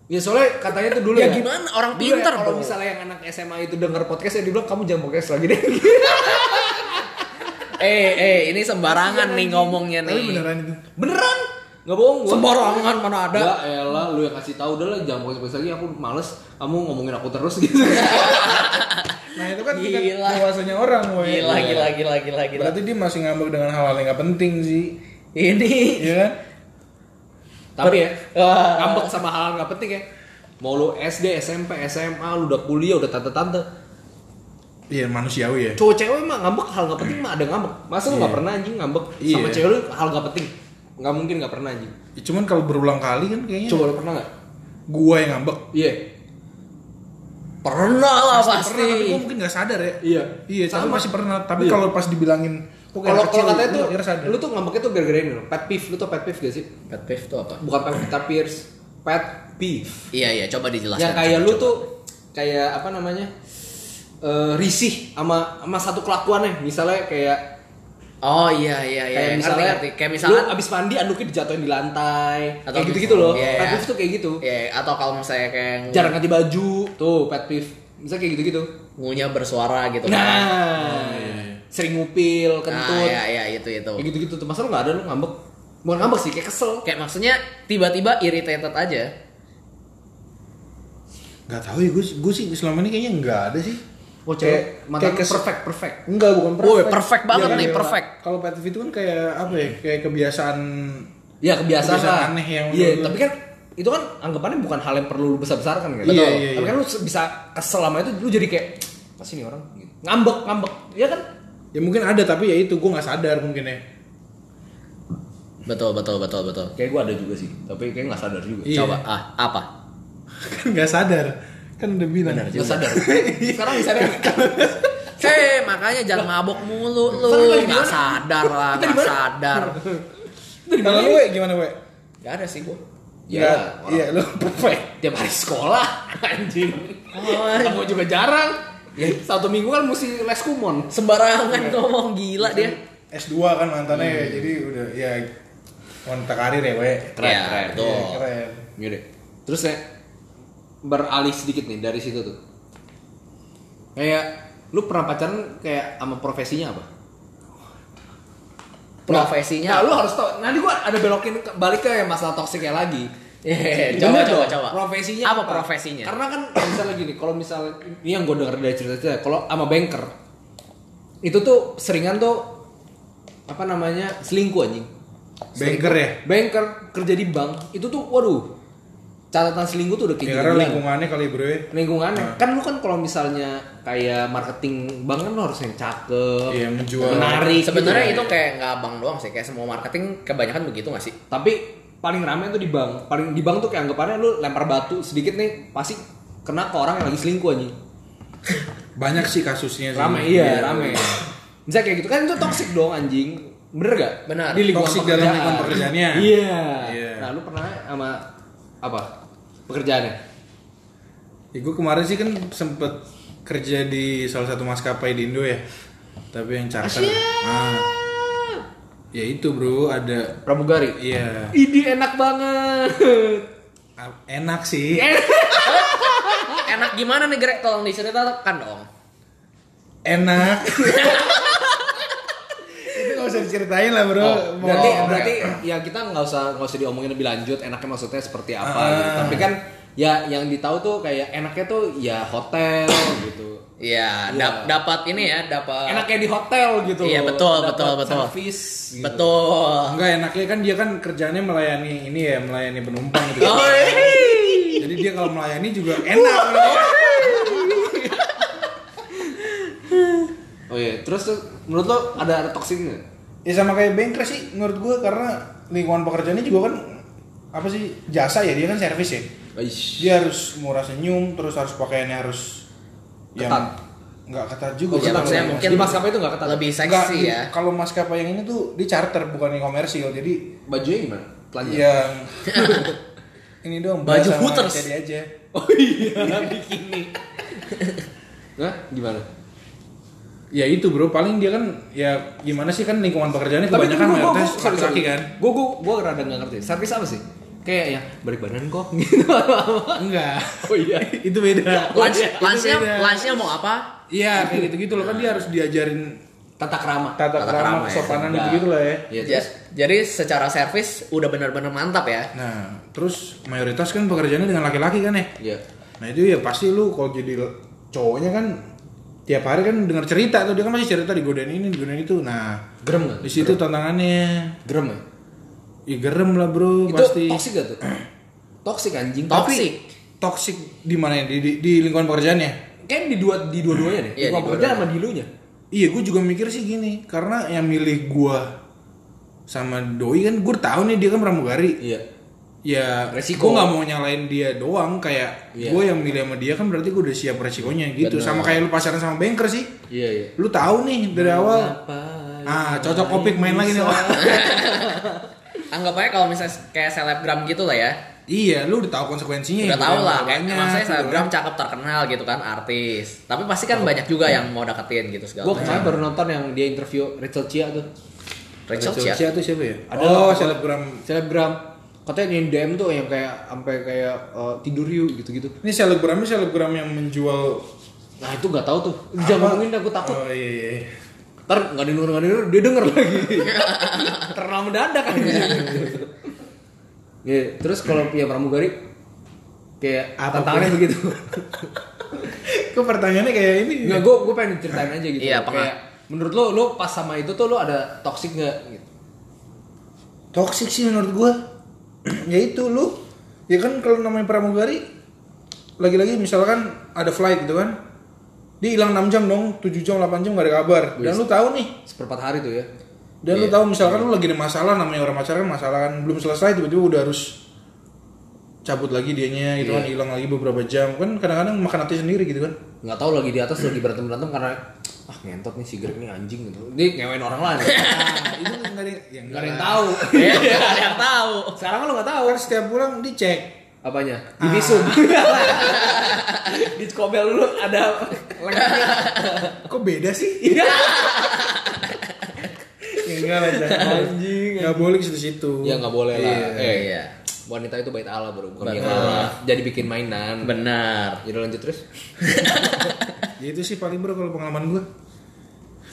Ya soalnya katanya tuh dulu Ya ya. gimana? Orang Dulu ya, pinter, Kalau bro. misalnya yang anak SMA itu denger podcast ya dibilang kamu jangan podcast lagi deh. Eh, eh, ini sembarangan nih ngomongnya Tapi nih. beneran itu. Beneran? Nggak bohong gua. Sembarangan mana ada. Ya elah lu yang kasih tahu udah lah jangan podcast lagi aku males kamu ngomongin aku terus [LAUGHS] gitu. Nah, itu kan tingkat Gila. dewasanya orang, we. Gila, gila, gila, gila, gila. Berarti dia masih ngambek dengan hal-hal yang gak penting sih. Ini. Iya kan? Tapi ya Wah. ngambek sama hal nggak penting ya. Mau lu SD, SMP, SMA, lu udah kuliah, udah tante-tante. Iya, manusiawi ya. Cowok cewek mah ngambek hal nggak penting mah ada ngambek. Masa lu nggak Iya. pernah anjing ngambek Iya. sama cewek lu hal nggak penting? Nggak mungkin nggak pernah anjing. Ya, cuman kalau berulang kali kan kayaknya Coba lu pernah nggak? gua yang ngambek. Iya. Pernah lah Pernah, pasti. tapi gua mungkin gak sadar ya. Iya. Iya, tapi Sama. masih pernah. Tapi Iya. kalau pas dibilangin kok kayak Kalau kalau katanya tuh, sadar. lu tuh ngambeknya tuh gara-gara ini loh. Pet peeve, lu tuh pet peeve gak sih? Pet peeve itu apa? Bukan Pevita Pierce, pet peeve. Iya, iya, coba dijelaskan. yang kayak coba, lu coba. tuh kayak apa namanya eh, risih sama sama satu kelakuannya misalnya kayak Oh iya iya iya. kayak Ngerti, misalnya ngerti. kayak misalnya lu abis mandi anduknya dijatuhin di lantai Atau kayak gitu gitu loh Iya, pet iya. peeve tuh kayak gitu ya atau kalau misalnya kayak jarang ganti baju tuh pet peeve misalnya kayak gitu gitu ngunyah bersuara gitu nah iya. sering ngupil Nah, kentut iya iya itu itu. kayak gitu gitu tuh masa lu nggak ada lu ngambek bukan ngambek sih kayak kesel Kayak maksudnya tiba-tiba irritated aja. Gak tahu ya, gue gue sih selama ini kayaknya nggak ada sih. Oh Kayak- cewek mantan kayak kes- perfect perfect Enggak, bukan Woi, perfect banget Iya, nih, kayak- perfect. Kalau pet itu kan kayak apa ya? Kayak kebiasaan ya kebiasaan, Kebiasaan lah aneh yang iya tapi kan itu kan anggapannya bukan hal yang perlu lu besar-besarkan kan Iya, Betul. iya, tapi iya. kan lu bisa kesel sama itu lu jadi kayak apa sih nih orang gitu. ngambek ngambek ya kan ya mungkin ada tapi ya itu gue nggak sadar mungkin ya. Betul betul betul betul. kayak gua ada juga sih tapi kayak nggak sadar juga Iya. Coba ah apa? kan [LAUGHS] nggak sadar. Kan udah bilang. Benar nggak sadar [LAUGHS] sekarang bisa sadar [LAUGHS] Hei, makanya jangan mabok mulu lu. Ntar lu lagi di Nggak mana? sadar lah, Kita di nggak mana? sadar. Kalau lu gimana we? Gak ada sih gua. ya Nggak, orang iya lu perfect. tiap hari sekolah [LAUGHS] anjing Oh, kamu juga jarang ya satu minggu kan mesti les kumon Sembarangan ngomong gila dia. S2 kan mantannya ya, jadi udah ya wanita karir ya we. Keren, Iya, keren. betul. Iya, keren. Iya deh. Terus ya beralih sedikit nih dari situ tuh. Kayak lu pernah pacaran kayak sama profesinya apa? Profesinya Nah, apa? lu harus tau. Nanti gua ada belokin ke- balik ke yang masalah toksiknya lagi. Eh, coba Bener coba dong, coba. Profesinya Apa profesinya? Karena kan misalnya gini, kalau misalnya ini yang gue denger dari cerita-cerita, kalau sama banker itu tuh seringan tuh apa namanya selingkuh anjing. Banker ya? Banker kerja di bank itu tuh waduh catatan selingkuh tuh udah kayak Ya, karena lingkungannya kali bro ya. lingkungannya kan lu kan kalau misalnya kayak marketing bank kan lu harus yang cakep Iya, menjual. menarik Sebenarnya gitu. itu kayak nggak bang doang sih, kayak semua marketing kebanyakan begitu nggak sih? tapi paling rame tuh di bank paling di bank tuh kayak anggapannya lu lempar batu sedikit nih pasti kena ke orang yang lagi selingkuh anjing [LAUGHS] Banyak sih kasusnya sih. rame iya rame bisa kayak gitu kan itu toxic dong anjing bener gak Benar. di lingkungan Toxic dalam pekerjaan. lingkungan pekerjaannya. iya Iya. nah lu pernah sama apa pekerjaannya Ya, gue kemarin sih kan sempet kerja di salah satu maskapai di Indo ya. Tapi yang charter. Ah. Ya itu bro, ada pramugari iya ini enak banget ah, enak sih. [LAUGHS] Enak gimana nih Greg? Tolong diceritakan dong. Enak. [LAUGHS] diceritain lah bro. Oh, berarti enak. berarti ya kita nggak usah nggak usah diomongin lebih lanjut enaknya maksudnya seperti apa Ah. gitu. Tapi kan ya yang ditahu tuh kayak enaknya tuh ya hotel gitu. Iya, dap- dapat ini ya, dapat Enaknya di hotel gitu. Iya, betul, Dapat betul, betul. Service gitu. Betul. Enggak enaknya kan dia kan kerjanya melayani ini ya, melayani penumpang gitu. Oh, iya. Jadi dia kalau melayani juga enak. Oh iya, terus tuh menurut lo ada ada nggak? Ya sama kayak bengkel sih menurut gua karena lingkungan pekerjaannya juga kan apa sih jasa ya dia kan servis ya. Aish. Dia harus murah senyum terus harus pakaiannya harus yang Ketat. nggak ketat juga Oh, sih ya, kalau maksudnya yang mungkin Di maskapai itu nggak ketat. lebih Enggak, seksi di- ya. Kalau maskapai yang ini tuh di charter bukan yang komersil. Jadi Bajunya gimana? Telanjang. yang [LAUGHS] ini dong Baju Hooters. jadi aja. Oh iya, [LAUGHS] bikini. [LAUGHS] Nah, gimana? Ya itu bro, paling dia kan ya gimana sih kan lingkungan pekerjaannya kebanyakan gua- gua- mayoritas laki-laki sorry. kan. Gue gue gue rada nggak ngerti. Servis apa sih? Kayak ya balik badan kok [LAUGHS] gitu. Enggak. oh iya. [LAUGHS] itu beda. Lunch, Itu lunchnya, beda. lunchnya mau apa? Iya kayak gitu-gitu loh kan dia harus diajarin Tata krama. tata Tata krama, krama ya. kesopanan Nah. gitu-gitu lah ya. Iya, terus jadi secara servis udah benar-benar mantap ya. Nah, terus mayoritas kan pekerjaannya dengan laki-laki kan ya. Iya. Nah itu ya pasti lu kalau jadi cowoknya kan tiap hari kan dengar cerita tuh dia kan masih cerita digodain ini digodain itu. Nah Gerem nggak? di situ tantangannya. Gerem ya? Ya gerem lah bro Itu pasti. toxic gak tuh? toxic anjing. Toxic. Toxic di mana ya? Di, di, di lingkungan pekerjaannya? Kayak di dua di dua-duanya deh. Iya, di pekerjaan dua-duanya. sama di lunya. Iya, gue juga mikir sih gini, karena yang milih gua sama Doi kan gue tahu nih dia kan pramugari. Iya. Ya, Resiko. gue nggak mau nyalain dia doang, kayak Iya. gue yang milih sama dia kan berarti gue udah siap resikonya gitu. Sama kayak lu pacaran sama banker sih, Iya, iya. lu tahu nih dari awal. Ah, cocok opik main lagi nih. [LAUGHS] Anggap aja kalau misalnya kayak selebgram gitu lah ya. iya, lu udah tahu konsekuensinya. Udah ya, tahu lah, kayak Banyak, emang saya gitu selebgram kan. cakep terkenal gitu kan, artis. Tapi pasti kan banyak juga yang mau deketin gitu segala Gue macam. kemarin baru nonton yang dia interview Rachel Chia tuh. Rachel Chia. Cia tuh siapa ya? Ada oh, selebgram. Selebgram. Katanya yang DM tuh yang kayak sampai kayak eh, tidur yuk gitu-gitu. Ini selebgramnya selebgram yang menjual Nah itu nggak tahu tuh. Jangan ngomongin aku takut. Oh iya iya. Ntar nggak denger nggak denger dia denger lagi. [LAUGHS] Terlalu mendadak kan. Iya, terus kalau punya pramugari kayak Apa tantangannya begitu. [LAUGHS] Kok pertanyaannya kayak ini? Enggak, gue gue pengen ceritain aja gitu. Iya, kayak menurut lo lo pas sama itu tuh lo ada toxic nggak? Gitu. Toxic sih menurut gua. Ya itu lu. Ya kan kalau namanya pramugari lagi-lagi misalkan ada flight gitu kan. Dia hilang 6 jam dong, 7 jam, 8 jam gak ada kabar. Dan lu tahu nih, Seperempat hari tuh ya. dan lu tahu misalkan lu lagi ada masalah namanya orang pacaran masalah kan belum selesai tiba-tiba udah harus cabut lagi dianya gitu kan hilang lagi beberapa jam kan kadang-kadang makan hati sendiri gitu kan Nggak tahu lagi di atas lagi berantem berantem karena ah ngentot nih si Greg nih anjing gitu. Dia ngewain orang lain. [LAUGHS] nah, itu nggak ada yang ya Nggak ada yang tahu. Iya, [LAUGHS] nggak ada yang tahu. Sekarang kan lo nggak tahu. kan setiap pulang dicek Apanya? Di visum. [LAUGHS] di Skobel dulu ada lengkapnya. kok beda sih ya enggak lah jangan Anjing. nggak boleh ke situ-situ Ya nggak boleh lah. Iya. Eh, Iya. Wanita itu bait Allah bro, bukan Allah. Jadi bikin mainan. Benar. Jadi lanjut terus. [LAUGHS] ya itu sih paling bro kalau pengalaman gue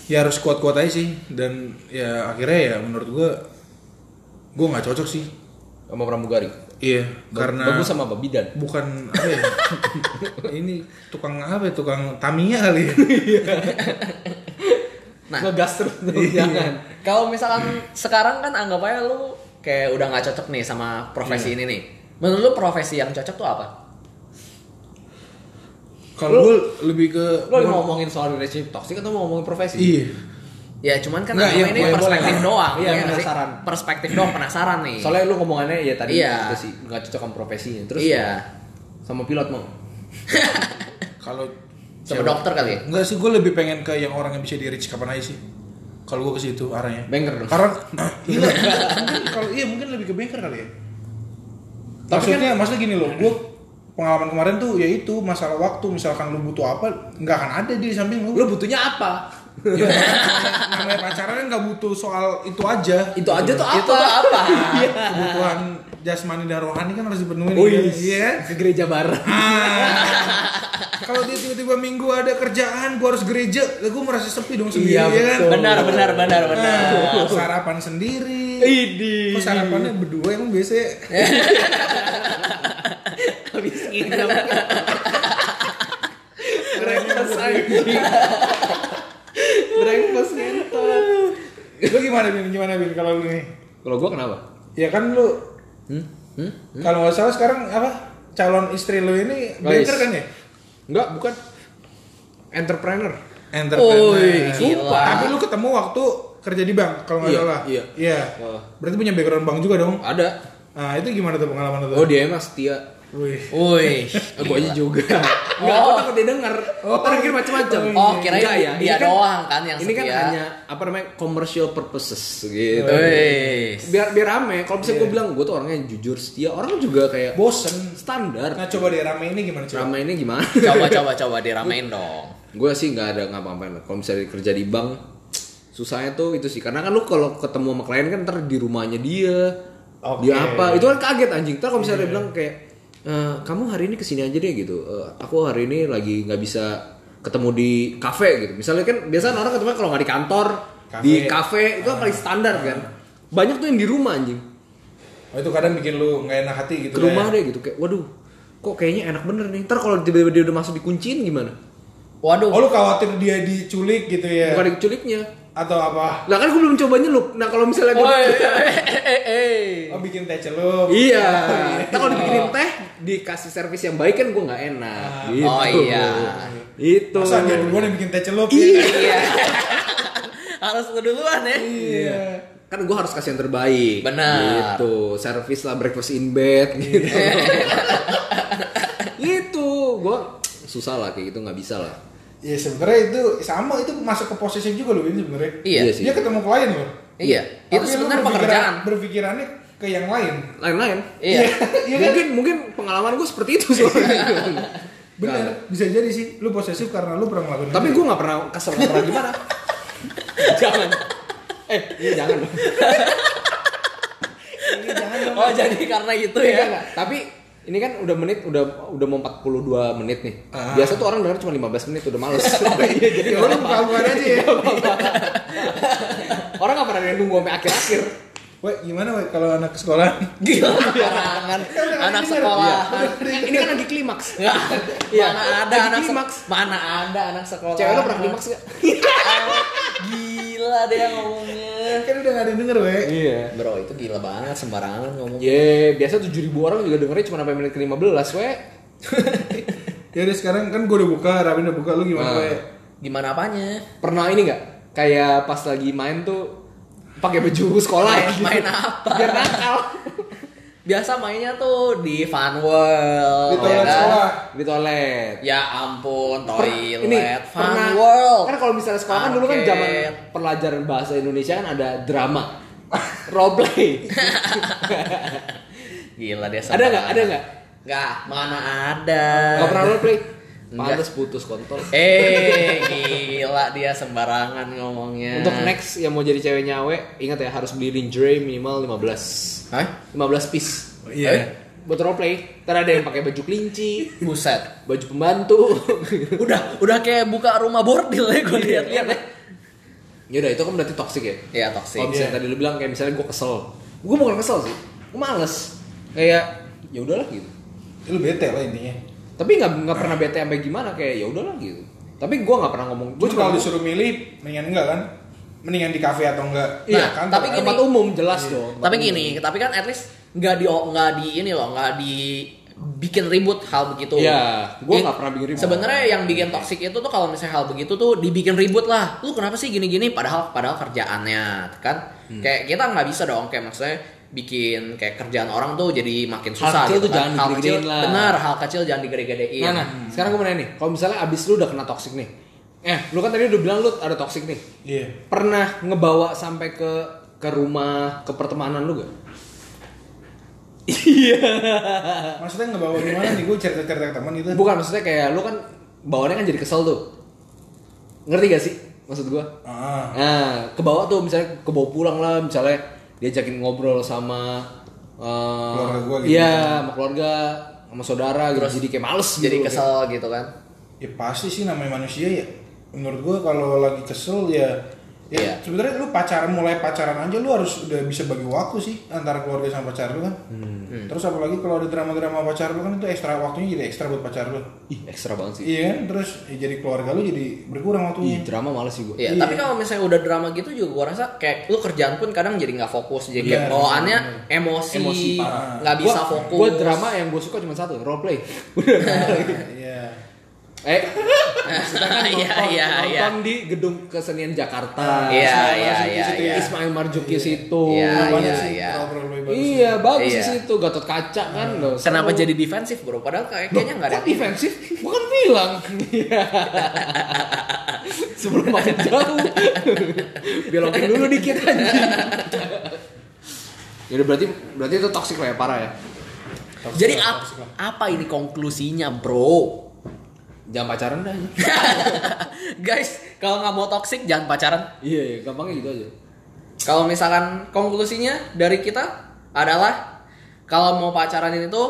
ya harus kuat-kuat aja sih dan ya akhirnya ya menurut gue gue nggak cocok sih Sama pramugari. iya Ba- karena bagus sama babidan. bukan apa ya [LAUGHS] ini tukang apa ya tukang Tamiya kali ya Nah. ngegas terus Iya. jangan. Kalau misalkan sekarang kan anggap aja lu kayak udah nggak cocok nih sama profesi ini nih. Menurut lu profesi yang cocok tuh apa? kalau gue lebih ke Lo lagi mau ngomongin soal relationship toxic atau mau ngomongin profesi? iya Ya cuman kan Nggak, anggap iya, ini boleh, perspektif boleh. doang. Iya, nggak sih? penasaran. Perspektif doang penasaran nih. Soalnya lu ngomongannya ya tadi Iya. gitu sih, nggak cocok sama profesinya. Terus iya. sama pilot mau. [LAUGHS] kalau Sama dokter kali ya? Enggak sih, gue lebih pengen ke yang orang yang bisa di reach kapan aja sih. Kalau gue ke situ arahnya. Banker dong. Karena nah, [LAUGHS] iya, mungkin kalau iya mungkin lebih ke banker kali ya. Maksudnya, maksudnya gini loh, gue pengalaman kemarin tuh ya itu masalah waktu misalkan lu butuh apa nggak akan ada di samping lu. Lu butuhnya apa? Ya, namanya, namanya pacaran kan nggak butuh soal itu aja. Itu aja tuh apa? Itu tuh apa? [LAUGHS] Kebutuhan jasmani dan rohani kan harus dipenuhi. Oh kan? iya. Iya. Ke gereja bareng. Ah, kalau dia tiba-tiba minggu ada kerjaan, gua harus gereja, lah gua merasa sepi dong sendiri Iya, ya kan. Benar, benar, benar, benar. Ah, sarapan sendiri. Idi. Kok sarapannya berdua emang biasa? Habis nginep. Breakfast anjing. Breakfast ngentot. Lu gimana Bin? Gimana Bin kalau lu nih? Kalau gua kenapa? Ya kan lu Hmm? Hmm? kalau nggak salah sekarang apa? Calon istri lu ini banker kan ya? Enggak, bukan. Entrepreneur. Entrepreneur. Woi, Sumpah. Tapi lu ketemu waktu kerja di bank kalau nggak Iya, salah. iya. Iya. Oh. Berarti punya background bank juga dong. Ada. Nah, itu gimana tuh pengalaman lu? Oh dia emang setia. Wih. Woi. Eh, gue aja juga. Enggak, Oh. gue takut dia denger. Oh, kira macam-macam. Oh, kirain Enggak dia Ini kan- doang kan yang Ini kan setia. hanya apa namanya commercial purposes gitu. Woi. Biar biar rame. Kalau misalnya gue Iya. bilang gue tuh orangnya jujur setia, orang juga kayak Bosen. standar. Nah, coba deh rame ini gimana coba? Rame ini gimana? Coba coba coba diramein dong. gue sih nggak ada ngapa-ngapain. Kalau misalnya kerja di bank, susahnya tuh itu sih. Karena kan lu kalau ketemu sama klien kan ntar di rumahnya dia, Oke. dia apa? Itu kan kaget anjing. Ntar kalau misalnya dia bilang kayak, "Eh, kamu hari ini ke sini aja deh gitu. Eh, aku hari ini lagi nggak bisa ketemu di kafe gitu. Misalnya kan biasanya orang ketemu kalau nggak di kantor, Kafe. di kafe itu kan paling standar kan. Banyak tuh yang di rumah anjing. Oh, itu kadang bikin lu nggak enak hati gitu. Ke rumah ya. deh gitu kayak, waduh, kok kayaknya enak bener nih. Ntar kalau tiba-tiba dia udah masuk dikunciin gimana? Waduh. Oh, lu khawatir dia diculik gitu ya? Bukan diculiknya. Atau apa? Lah kan gue belum coba nyelup. Nah kalau misalnya gue [LAUGHS] Woi. eh, eh. Oh, bikin teh celup. Iya. Ntar kalau dibikinin teh dikasih servis yang baik kan gue nggak enak. Gitu. Oh iya. Itu. Masa dia duluan yang bikin teh celup? Iya. Iya. [LAUGHS] Harus lu duluan ya. Iya. Kan gue harus kasih yang terbaik. Benar. Gitu. Servis lah breakfast in bed gitu. [LAUGHS] itu gue susah lah kayak gitu nggak bisa lah. Iya sebenarnya itu sama itu masuk ke posesif juga loh ini sebenarnya. Iya. Iya sih. Dia ketemu klien loh. Iya. Tapi Itu sebenarnya berpikiran- pekerjaan. Berpikirannya ke yang lain. Lain-lain. Iya. Iya [LAUGHS] kan? mungkin mungkin pengalaman gue seperti itu soalnya. [LAUGHS] Bener, bisa jadi sih. Lu posesif karena lu pernah ngelakuin Tapi gue nggak pernah kesel nggak pernah gimana. [LAUGHS] jangan. Eh, iya jangan. Ini jangan dong. Oh jadi karena itu ya. Tapi ini kan udah menit udah udah mau 42 menit nih. Ah. Biasa tuh orang denger cuma 15 menit udah males. [LAUGHS] Iya, jadi Ya udah buka-bukaan aja ya. [LAUGHS] orang gak pernah nunggu sampai akhir-akhir. Weh, gimana weh kalau anak sekolah? [LAUGHS] Gila karangan anak sekolah. ini kan lagi klimaks. Iya. Mana ada lagi anak klimaks. Mana ada anak sekolah. Cewek lo pernah klimaks gak? Gila dia ngomongnya. Kan udah gak ada yang denger weh. Iya. Bro itu gila banget sembarangan ngomong. Ye, biasa 7000 orang juga dengernya cuma sampai menit ke-15, we. [LAUGHS] Ya udah sekarang kan gue udah buka, Rabin udah buka, lu gimana Ah. weh? Gimana apanya? Pernah ini nggak? Kayak pas lagi main tuh pakai baju sekolah Main- gitu. main apa? Biar nakal. [LAUGHS] Biasa mainnya tuh di Fun World. Di toilet ya kan? sekolah. Di toilet. Ya ampun, Per- toilet, Fun pernah- World. Kan kalau misalnya sekolah kan dulu kan zaman pelajaran bahasa Indonesia kan ada drama. [LAUGHS] Role play. [LAUGHS] Gila dia Ada nggak? Ada nggak? Nggak, mana ada. Gak pernah role play? Enggak. Pantes putus kontol. Eh, gila dia sembarangan ngomongnya. Untuk next yang mau jadi cewek nyawe, ingat ya harus beli lingerie minimal 15. Hah? 15 piece. Iya. Eh, Buat role play. Ntar ada yang pakai baju kelinci, Buset. baju pembantu. [LAUGHS] Udah, udah kayak buka rumah bordil ya gue lihat-lihat ya. ya udah itu kan berarti toxic ya. Iya, toxic. Kalau misalnya Iya. tadi lu bilang kayak misalnya gue kesel, gue bukan kesel sih, gue males. Kayak ya udahlah gitu. Lu bete lah intinya. Tapi nggak nggak pernah bete sampai gimana kayak ya udahlah gitu. Tapi gue nggak pernah ngomong. Gue Gue kalau cuma disuruh milih, mendingan enggak kan? Mendingan di kafe atau enggak? Iya, Nah, kan tapi gini- tempat umum jelas dong. tempat Tapi umum. gini, tapi kan at least nggak di nggak di ini loh, nggak di bikin ribut hal begitu. Iya, gua Ini- nggak pernah bikin ribut. Sebenarnya yang bikin toksik itu tuh kalau misalnya hal begitu tuh dibikin ribut lah. Lu kenapa sih gini-gini? Padahal padahal kerjaannya kan Hmm. kayak kita nggak bisa dong kayak maksudnya bikin kayak kerjaan orang tuh jadi makin susah kecil gitu tuh kan. jangan hal kecil digede-gedein lah. benar hal kecil jangan digede-gedein Nah, nah, sekarang gue mau nanya nih, kalau misalnya abis lu udah kena toxic nih, eh, lu kan tadi udah bilang lu ada toxic nih, Iya. pernah ngebawa sampai ke ke rumah ke pertemanan lu gak? Iya. Maksudnya ngebawa gimana nih? Gue cerita-cerita ke teman gitu. Bukan maksudnya kayak lu kan bawaannya kan jadi kesel tuh. Ngerti gak sih maksud gua? Ah. Nah, ke bawah tuh misalnya ke bawah pulang lah, misalnya diajakin ngobrol sama eh, Keluarga gua gitu. Iya, sama keluarga, sama saudara gitu. Jadi kayak males jadi gitu. kesel gitu kan Ya pasti sih namanya manusia ya. Menurut gue kalau lagi kesel ya ya Iya. sebenarnya lu pacaran mulai pacaran aja lu harus udah bisa bagi waktu sih antara keluarga sama pacar lu kan. Hmm. Terus apalagi kalau ada drama-drama pacar lu kan itu ekstra waktunya jadi ekstra buat pacar lu. Ih, ekstra banget sih. Iya kan? Terus ya jadi keluarga lu jadi berkurang waktunya. Ih, drama males sih gua. Iya, Iya. tapi kalau misalnya udah drama gitu juga gua rasa kayak lu kerjaan pun kadang jadi nggak fokus, jadi Iya, kayak bawaannya emosi, Emosi parah. nggak bisa Gua- fokus. Gua drama yang gue suka cuma satu, role play. Udah. [LAUGHS] Iya. Eh, [LAUGHS] kan Iya, iya, iya. nonton di gedung kesenian Jakarta. Iya, iya, iya, situ, iya. Ismail Marzuki situ. Iya, Banyak iya, iya. bagus. Iya, bagus Iya. di situ. Gatot kaca kan. loh. Kenapa jadi defensif bro? Padahal kayak- kayaknya nggak ada. Kok defensif? Bukan bilang. Iya. [LAUGHS] Sebelum makin jauh. Belokin dulu dikit aja. Ya udah berarti berarti itu toxic lah ya parah ya. Jadi ap- apa ini konklusinya bro? Jangan pacaran dah. aja. [LAUGHS] Guys, kalau nggak mau toxic jangan pacaran. Iya, iya, gampangnya gitu aja. Kalau misalkan konklusinya dari kita adalah kalau mau pacaran itu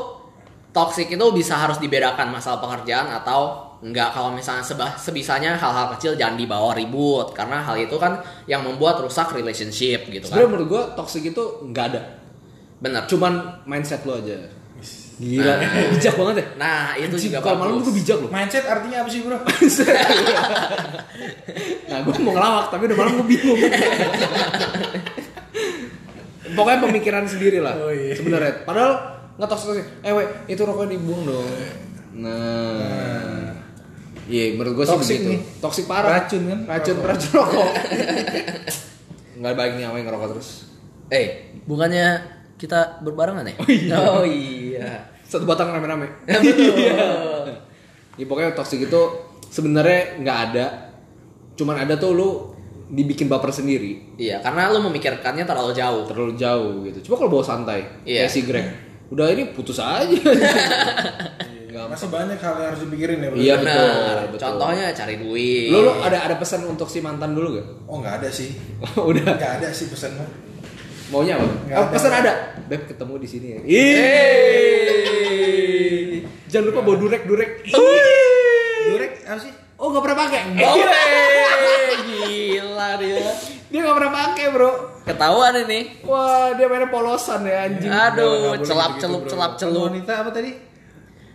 toxic itu bisa harus dibedakan masalah pekerjaan atau enggak kalau misalnya seba- sebisanya hal-hal kecil jangan dibawa ribut karena hal itu kan yang membuat rusak relationship gitu Sebenarnya kan. menurut gua toxic itu nggak ada. Bener. Cuman mindset lo aja. Gila, bijak banget ya. Nah, itu juga Kalau malam tuh bijak loh. Mindset artinya apa sih bro? [LAUGHS] Nah, gue mau ngelawak tapi udah malam gue bingung. Pokoknya pemikiran sendiri lah. Oh, iya. Sebenarnya. Padahal nggak toxic toxic. Eh, weh, itu rokoknya dibuang dong. Nah. Iya, menurut gue sih Toxic begitu. nih. Toxic parah. Racun kan? Racun, Rokok. racun rokok. [LAUGHS] Nggak baik nih yang ngerokok terus. Eh, bukannya kita berbarengan ya? Oh, iya. Oh iya. [LAUGHS] Satu batang rame-rame. Betul. [LAUGHS] Ya pokoknya toxic itu sebenarnya nggak ada. Cuman ada tuh lu dibikin baper sendiri. Iya, karena lu memikirkannya terlalu jauh. terlalu jauh gitu. Coba kalau bawa santai, Iya. kayak si Greg, udah ini putus aja. Nggak [LAUGHS] Masih banyak hal yang harus dipikirin ya bro. Iya, Benar. betul, betul. Contohnya cari duit. Lu, lu ada ada pesan untuk si mantan dulu gak? Oh nggak ada sih. [LAUGHS] udah. Nggak ada sih pesan mah. Maunya apa? Oh, pesan ada. Beb ketemu di sini ya. Yeay. Jangan lupa bawa durek durek. Durek apa sih? Oh nggak pernah pakai. Oh, gila dia. Dia nggak pernah pakai bro. Ketahuan ini. Wah dia mainnya polosan ya anjing. Aduh, celap begitu, celup bro. celap celup. Wanita apa tadi?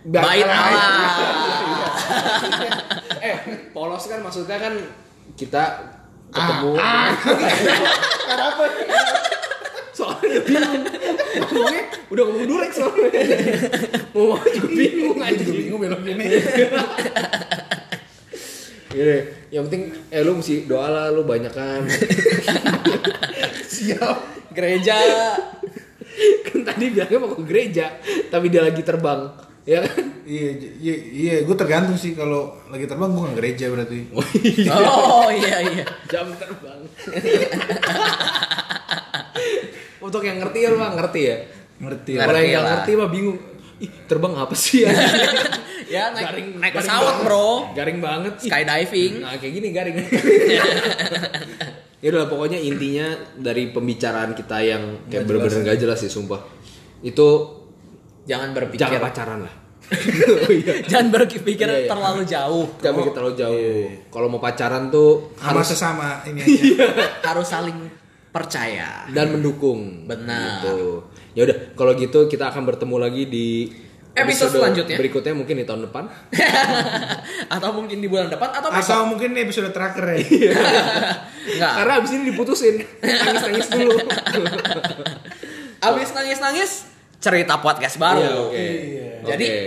Bait Allah. [LAUGHS] eh polos kan maksudnya kan kita ketemu. Kenapa? [LAUGHS] soalnya bingung ngomongnya udah ngomong durek soalnya mau juga bingung Gue juga bingung belok gini. Iya, yang penting eh lu mesti doa lah lu banyak kan. Siap. Gereja. kan tadi bilangnya mau ke gereja, tapi dia lagi terbang. Ya kan? Iya, iya, iya, gue tergantung sih kalau lagi terbang gue nggak gereja berarti. Oh iya, Oh iya iya. jam terbang. [LAUGHS] Untuk yang ngerti ya lu mah ngerti ya. Ngerti. Kalau yang lah. ngerti mah bingung. Ih, terbang apa sih ya? [LAUGHS] Ya naik Garing, naik garing pesawat banget. bro. Garing banget. Skydiving. Nah kayak gini garing. [LAUGHS] ya udah pokoknya intinya dari pembicaraan kita yang kayak Nggak bener-bener jelas. gak jelas sih sumpah. Itu Jangan berpikir. jangan pacaran lah. [LAUGHS] Oh, iya. Jangan berpikir Iya, iya. terlalu jauh. Jangan mikir terlalu jauh. Kalau mau pacaran tuh Sama harus sesama ini aja. Harus saling percaya. dan mendukung. Benar. Gitu. Ya udah kalau gitu kita akan bertemu lagi di Episode selanjutnya. Berikutnya mungkin di tahun depan. [LAUGHS] atau mungkin di bulan depan atau Atau besok. mungkin ini episode terakhir ya. [LAUGHS] Enggak. Karena abis ini diputusin. Nangis-nangis dulu. [LAUGHS] Abis nangis-nangis cerita podcast baru. Iya, oke. Jadi Oke.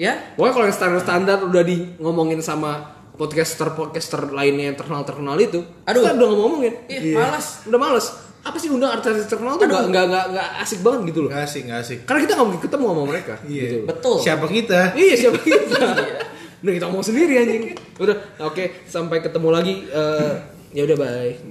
ya Pokoknya kalau yang standar-standar udah di ngomongin sama podcaster-podcaster lainnya yang terkenal-terkenal itu, Aduh. kita udah nggak ngomongin. Ih, malas. Udah males. Apa sih undang artis terkenal tuh Aduh. nggak nggak nggak nggak asik banget gitu loh. Gak asik, gak asik. Karena kita nggak mungkin ketemu sama mereka. Iya. Gitu. betul. Siapa kita? Iya siapa [LAUGHS] kita? Udah kita ngomong sendiri anjing. Udah, oke sampai ketemu lagi. Eh, ya udah bye.